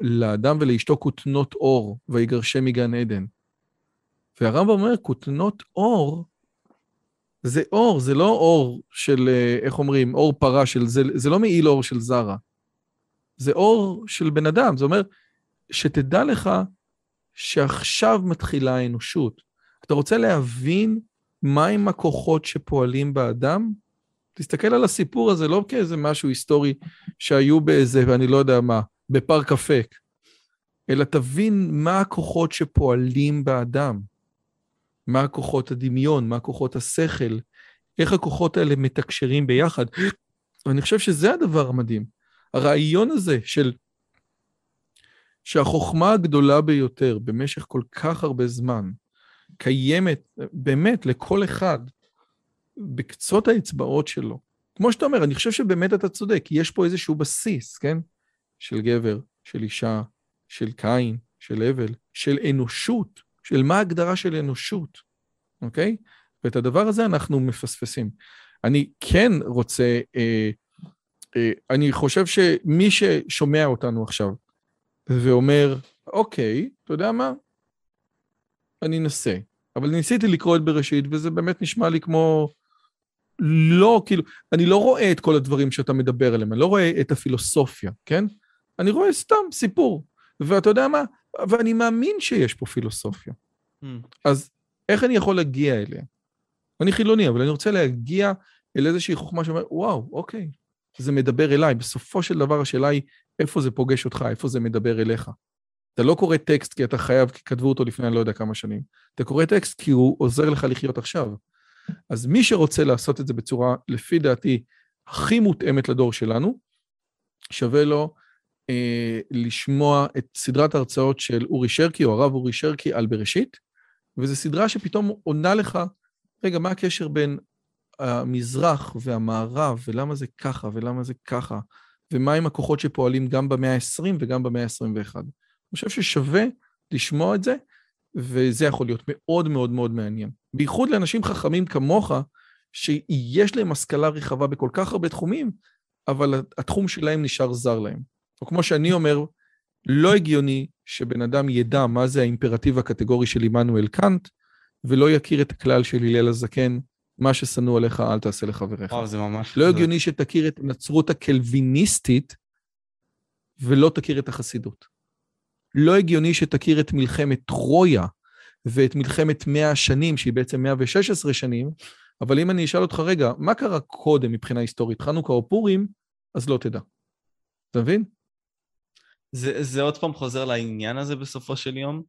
לאדם ולאשתו כותנות אור, ויגרשם מגן עדן. והרמב"ם אומר, כותנות אור, זה אור, זה לא אור של, אה, איך אומרים, אור פרה של, זה, זה לא מעיל אור של זרה. זה אור של בן אדם, זה אומר, שתדע לך שעכשיו מתחילה האנושות. אתה רוצה להבין מהם הכוחות שפועלים באדם? תסתכל על הסיפור הזה לא כאיזה משהו היסטורי שהיו באיזה, ואני לא יודע מה, בפארק אפק, אלא תבין מה הכוחות שפועלים באדם. מה הכוחות הדמיון, מה הכוחות השכל, איך הכוחות האלה מתקשרים ביחד. ואני חושב שזה הדבר המדהים. הרעיון הזה של שהחוכמה הגדולה ביותר במשך כל כך הרבה זמן קיימת באמת לכל אחד בקצות האצבעות שלו. כמו שאתה אומר, אני חושב שבאמת אתה צודק, יש פה איזשהו בסיס, כן? של גבר, של אישה, של קין, של הבל, של אנושות, של מה ההגדרה של אנושות, אוקיי? ואת הדבר הזה אנחנו מפספסים. אני כן רוצה, אה, אני חושב שמי ששומע אותנו עכשיו ואומר, אוקיי, אתה יודע מה? אני אנסה. אבל ניסיתי לקרוא את בראשית, וזה באמת נשמע לי כמו לא, כאילו, אני לא רואה את כל הדברים שאתה מדבר עליהם, אני לא רואה את הפילוסופיה, כן? אני רואה סתם סיפור. ואתה יודע מה? ואני מאמין שיש פה פילוסופיה. Mm. אז איך אני יכול להגיע אליה? אני חילוני, אבל אני רוצה להגיע אל איזושהי חוכמה שאומרת, וואו, אוקיי, זה מדבר אליי. בסופו של דבר השאלה היא, איפה זה פוגש אותך, איפה זה מדבר אליך. אתה לא קורא טקסט כי אתה חייב, כי כתבו אותו לפני אני לא יודע כמה שנים. אתה קורא טקסט כי הוא עוזר לך לחיות עכשיו. אז מי שרוצה לעשות את זה בצורה, לפי דעתי, הכי מותאמת לדור שלנו, שווה לו אה, לשמוע את סדרת ההרצאות של אורי שרקי, או הרב אורי שרקי, על בראשית, וזו סדרה שפתאום עונה לך, רגע, מה הקשר בין המזרח והמערב, ולמה זה ככה, ולמה זה ככה, ומהם הכוחות שפועלים גם במאה ה-20 וגם במאה ה-21. אני חושב ששווה לשמוע את זה, וזה יכול להיות מאוד מאוד מאוד מעניין. בייחוד לאנשים חכמים כמוך, שיש להם השכלה רחבה בכל כך הרבה תחומים, אבל התחום שלהם נשאר זר להם. או כמו שאני אומר, לא הגיוני שבן אדם ידע מה זה האימפרטיב הקטגורי של עמנואל קאנט, ולא יכיר את הכלל של הלל הזקן, מה ששנוא עליך אל תעשה לחבריך. וואו, זה ממש... לא זה- הגיוני שתכיר את הנצרות הקלוויניסטית ולא תכיר את החסידות. לא הגיוני שתכיר את מלחמת טרויה ואת מלחמת 100 השנים, שהיא בעצם 116 שנים, אבל אם אני אשאל אותך, רגע, מה קרה קודם מבחינה היסטורית, חנוכה או פורים, אז לא תדע. אתה מבין? זה, זה עוד פעם חוזר לעניין הזה בסופו של יום,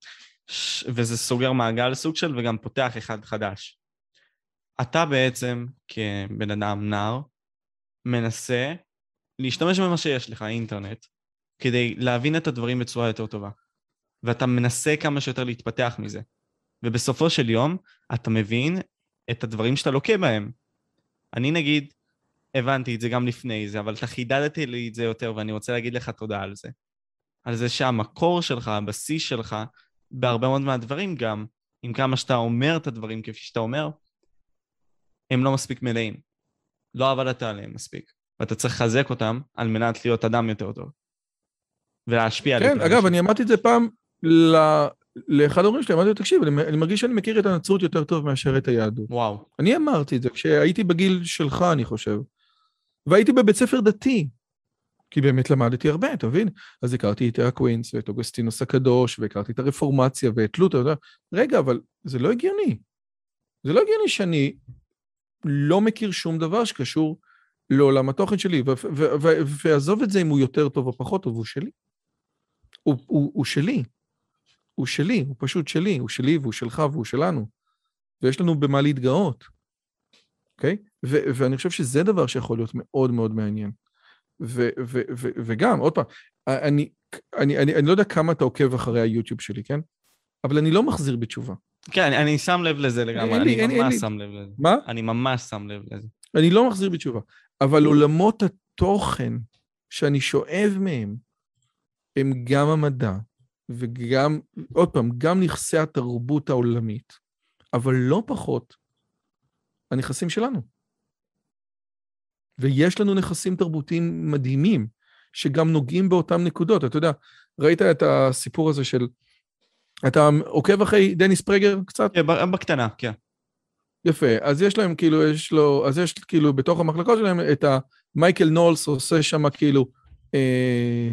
ש... וזה סוגר מעגל סוג של וגם פותח אחד חדש. אתה בעצם, כבן אדם נער, מנסה להשתמש במה שיש לך, האינטרנט, כדי להבין את הדברים בצורה יותר טובה. ואתה מנסה כמה שיותר להתפתח מזה. ובסופו של יום, אתה מבין את הדברים שאתה לוקה בהם. אני נגיד, הבנתי את זה גם לפני זה, אבל אתה חידדת לי את זה יותר, ואני רוצה להגיד לך תודה על זה. על זה שהמקור שלך, הבסיס שלך, בהרבה מאוד מהדברים גם, עם כמה שאתה אומר את הדברים כפי שאתה אומר, הם לא מספיק מלאים. לא עבדת עליהם מספיק. ואתה צריך לחזק אותם על מנת להיות אדם יותר טוב. ולהשפיע על כן, יותר אגב. אני אמרתי את זה פעם ל... לאחד ההורים שלי, אמרתי לו, תקשיב, אני, אני מרגיש שאני מכיר את הנצרות יותר טוב מאשר את היהדות. וואו. אני אמרתי את זה כשהייתי בגיל שלך, אני חושב. והייתי בבית ספר דתי, כי באמת למדתי הרבה, אתה מבין? אז הכרתי את הקווינס ואת אוגוסטינוס הקדוש, והכרתי את הרפורמציה ואת לותר, יודע, רגע, אבל זה לא הגיוני. זה לא הגיוני שאני לא מכיר שום דבר שקשור לעולם התוכן שלי, ועזוב את זה אם הוא יותר טוב או פחות טוב, הוא שלי. הוא, הוא, הוא שלי. הוא שלי, הוא פשוט שלי, הוא שלי והוא שלך והוא שלנו. ויש לנו במה להתגאות, אוקיי? ו- ואני חושב שזה דבר שיכול להיות מאוד מאוד מעניין. וגם, עוד פעם, אני, אני, אני, אני לא יודע כמה אתה עוקב אחרי היוטיוב שלי, כן? אבל אני לא מחזיר בתשובה. כן, אני, שם לב לזה לגמרי, אני לי- ממש לי- שם לב לזה. מה? אני ממש שם לב לזה. אני לא מחזיר בתשובה. אבל עולמות התוכן שאני שואב מהם, הם גם המדע, וגם, עוד פעם, גם נכסי התרבות העולמית, אבל לא פחות הנכסים שלנו. ויש לנו נכסים תרבותיים מדהימים, שגם נוגעים באותן נקודות. אתה יודע, ראית את הסיפור הזה של... אתה עוקב אחרי דניס פרגר קצת? כן, בקטנה, כן. יפה, אז יש להם כאילו, יש לו, אז יש כאילו בתוך המחלקות שלהם את המייקל נולס עושה שם כאילו, אה,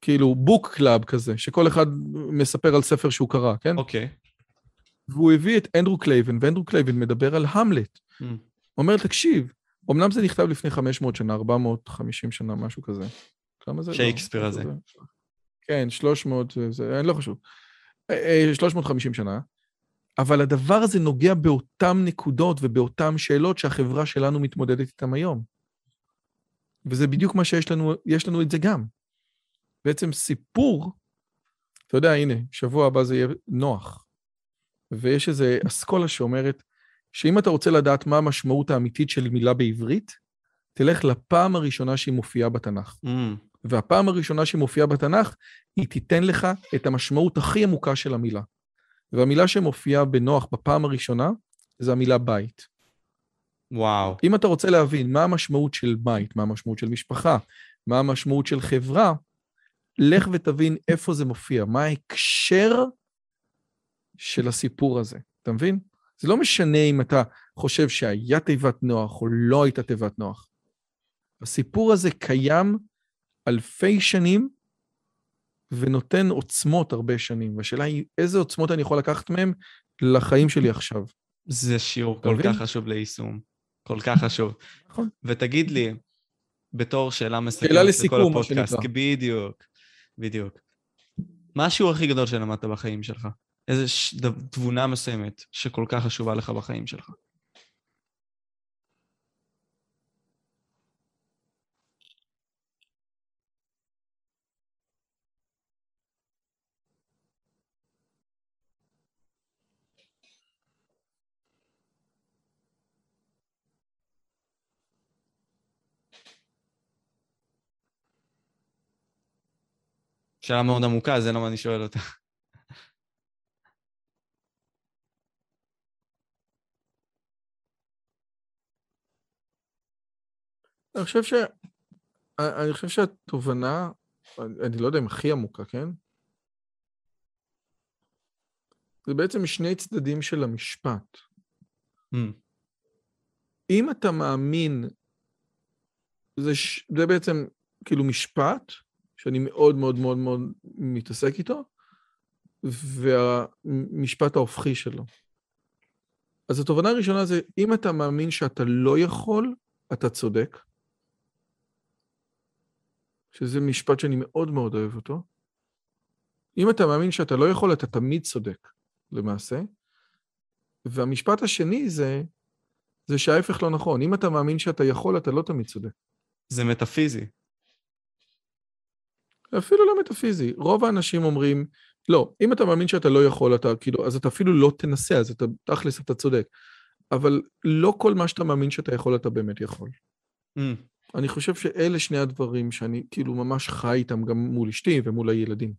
כאילו book club כזה, שכל אחד מספר על ספר שהוא קרא, כן? אוקיי. והוא הביא את אנדרו קלייבן, ואנדרו קלייבן מדבר על המלט. Mm. אומר, תקשיב, אמנם זה נכתב לפני 500 שנה, 450 שנה, משהו כזה. כמה זה? לא, שייקספיר משהו הזה. כן, 300, זה- זה, אני לא חשוב. אה, אה, 350 שנה. אבל הדבר הזה נוגע באותן נקודות ובאותן שאלות שהחברה שלנו מתמודדת איתן היום. וזה בדיוק מה שיש לנו, יש לנו את זה גם. בעצם סיפור, אתה יודע, הנה, שבוע הבא זה יהיה נוח. ויש איזו אסכולה שאומרת שאם אתה רוצה לדעת מה המשמעות האמיתית של מילה בעברית, תלך לפעם הראשונה שהיא מופיעה בתנ"ך. Mm. והפעם הראשונה שהיא מופיעה בתנ"ך, היא תיתן לך את המשמעות הכי עמוקה של המילה. והמילה שמופיעה בנוח בפעם הראשונה, זה המילה בית. וואו. אם אתה רוצה להבין מה המשמעות של בית, מה המשמעות של משפחה, מה המשמעות של חברה, לך ותבין איפה זה מופיע, מה ההקשר של הסיפור הזה. אתה מבין? זה לא משנה אם אתה חושב שהיה תיבת נוח או לא הייתה תיבת נוח. הסיפור הזה קיים אלפי שנים ונותן עוצמות הרבה שנים, והשאלה היא איזה עוצמות אני יכול לקחת מהם לחיים שלי עכשיו. זה שיעור כל? כך חשוב ליישום. כל כך חשוב. נכון. ותגיד לי, בתור שאלה מסכמת שאלה לסיכום, מה שנקרא. בדיוק, בדיוק. מה השיעור הכי גדול שלמדת בחיים שלך? ש... ד- תבונה מסוימת שכל כך חשובה לך בחיים שלך? שאלה מאוד עמוקה, זה למה אני שואל אותה. אני חושב ש... אני חושב שהתובנה, אני לא יודע אם הכי עמוקה, כן? זה בעצם שני צדדים של המשפט. Mm. אם אתה מאמין, זה, ש... זה בעצם כאילו משפט, שאני מאוד מאוד מאוד מאוד מתעסק איתו, והמשפט ההופכי שלו. אז התובנה הראשונה זה, אם אתה מאמין שאתה לא יכול, אתה צודק. שזה משפט שאני מאוד מאוד אוהב אותו. אם אתה מאמין שאתה לא יכול, אתה תמיד צודק, למעשה. והמשפט השני זה, זה שההפך לא נכון. אם אתה מאמין שאתה יכול, אתה לא תמיד צודק. זה מטאפיזי. אפילו לא מטאפיזי. רוב האנשים אומרים, לא, אם אתה מאמין שאתה לא יכול, אתה כאילו, אז אתה אפילו לא תנסה, אז אתה, תכלס, אתה צודק. אבל לא כל מה שאתה מאמין שאתה יכול, אתה באמת יכול. Mm. אני חושב שאלה שני הדברים שאני כאילו ממש חי איתם גם מול אשתי ומול הילדים.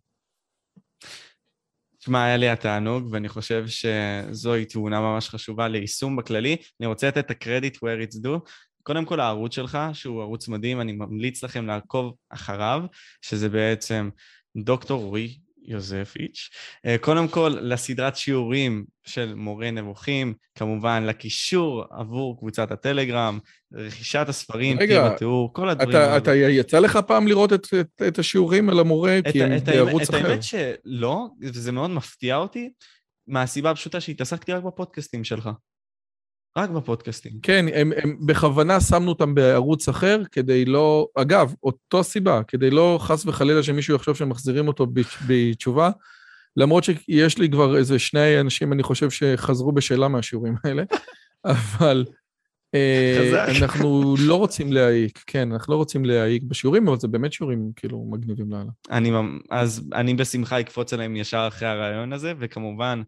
תשמע, היה לי התענוג, ואני חושב שזוהי תאונה ממש חשובה ליישום בכללי. אני רוצה לתת את הקרדיט where it's due. קודם כל הערוץ שלך, שהוא ערוץ מדהים, אני ממליץ לכם לעקוב אחריו, שזה בעצם דוקטור רועי יוזפיץ'. אה, קודם כל, לסדרת שיעורים של מורה נבוכים, כמובן לקישור עבור קבוצת הטלגרם, רכישת הספרים, רגע, בתיאור, כל הדברים האלה. אתה יצא לך פעם לראות את, את, את השיעורים על המורה? את, כי הם בערוץ אחר. את האמת שלא, וזה מאוד מפתיע אותי, מהסיבה הפשוטה שהתעסקתי רק בפודקאסטים שלך. רק בפודקאסטים. כן, הם, הם בכוונה שמנו אותם בערוץ אחר כדי לא... אגב, אותו סיבה, כדי לא חס וחלילה שמישהו יחשוב שמחזירים אותו בתשובה, למרות שיש לי כבר איזה שני אנשים, אני חושב, שחזרו בשאלה מהשיעורים האלה, אבל אה, אנחנו לא רוצים להעיק, כן, אנחנו לא רוצים להעיק בשיעורים, אבל זה באמת שיעורים כאילו מגניבים לאללה. אני, אז אני בשמחה אקפוץ עליהם ישר אחרי הרעיון הזה, וכמובן...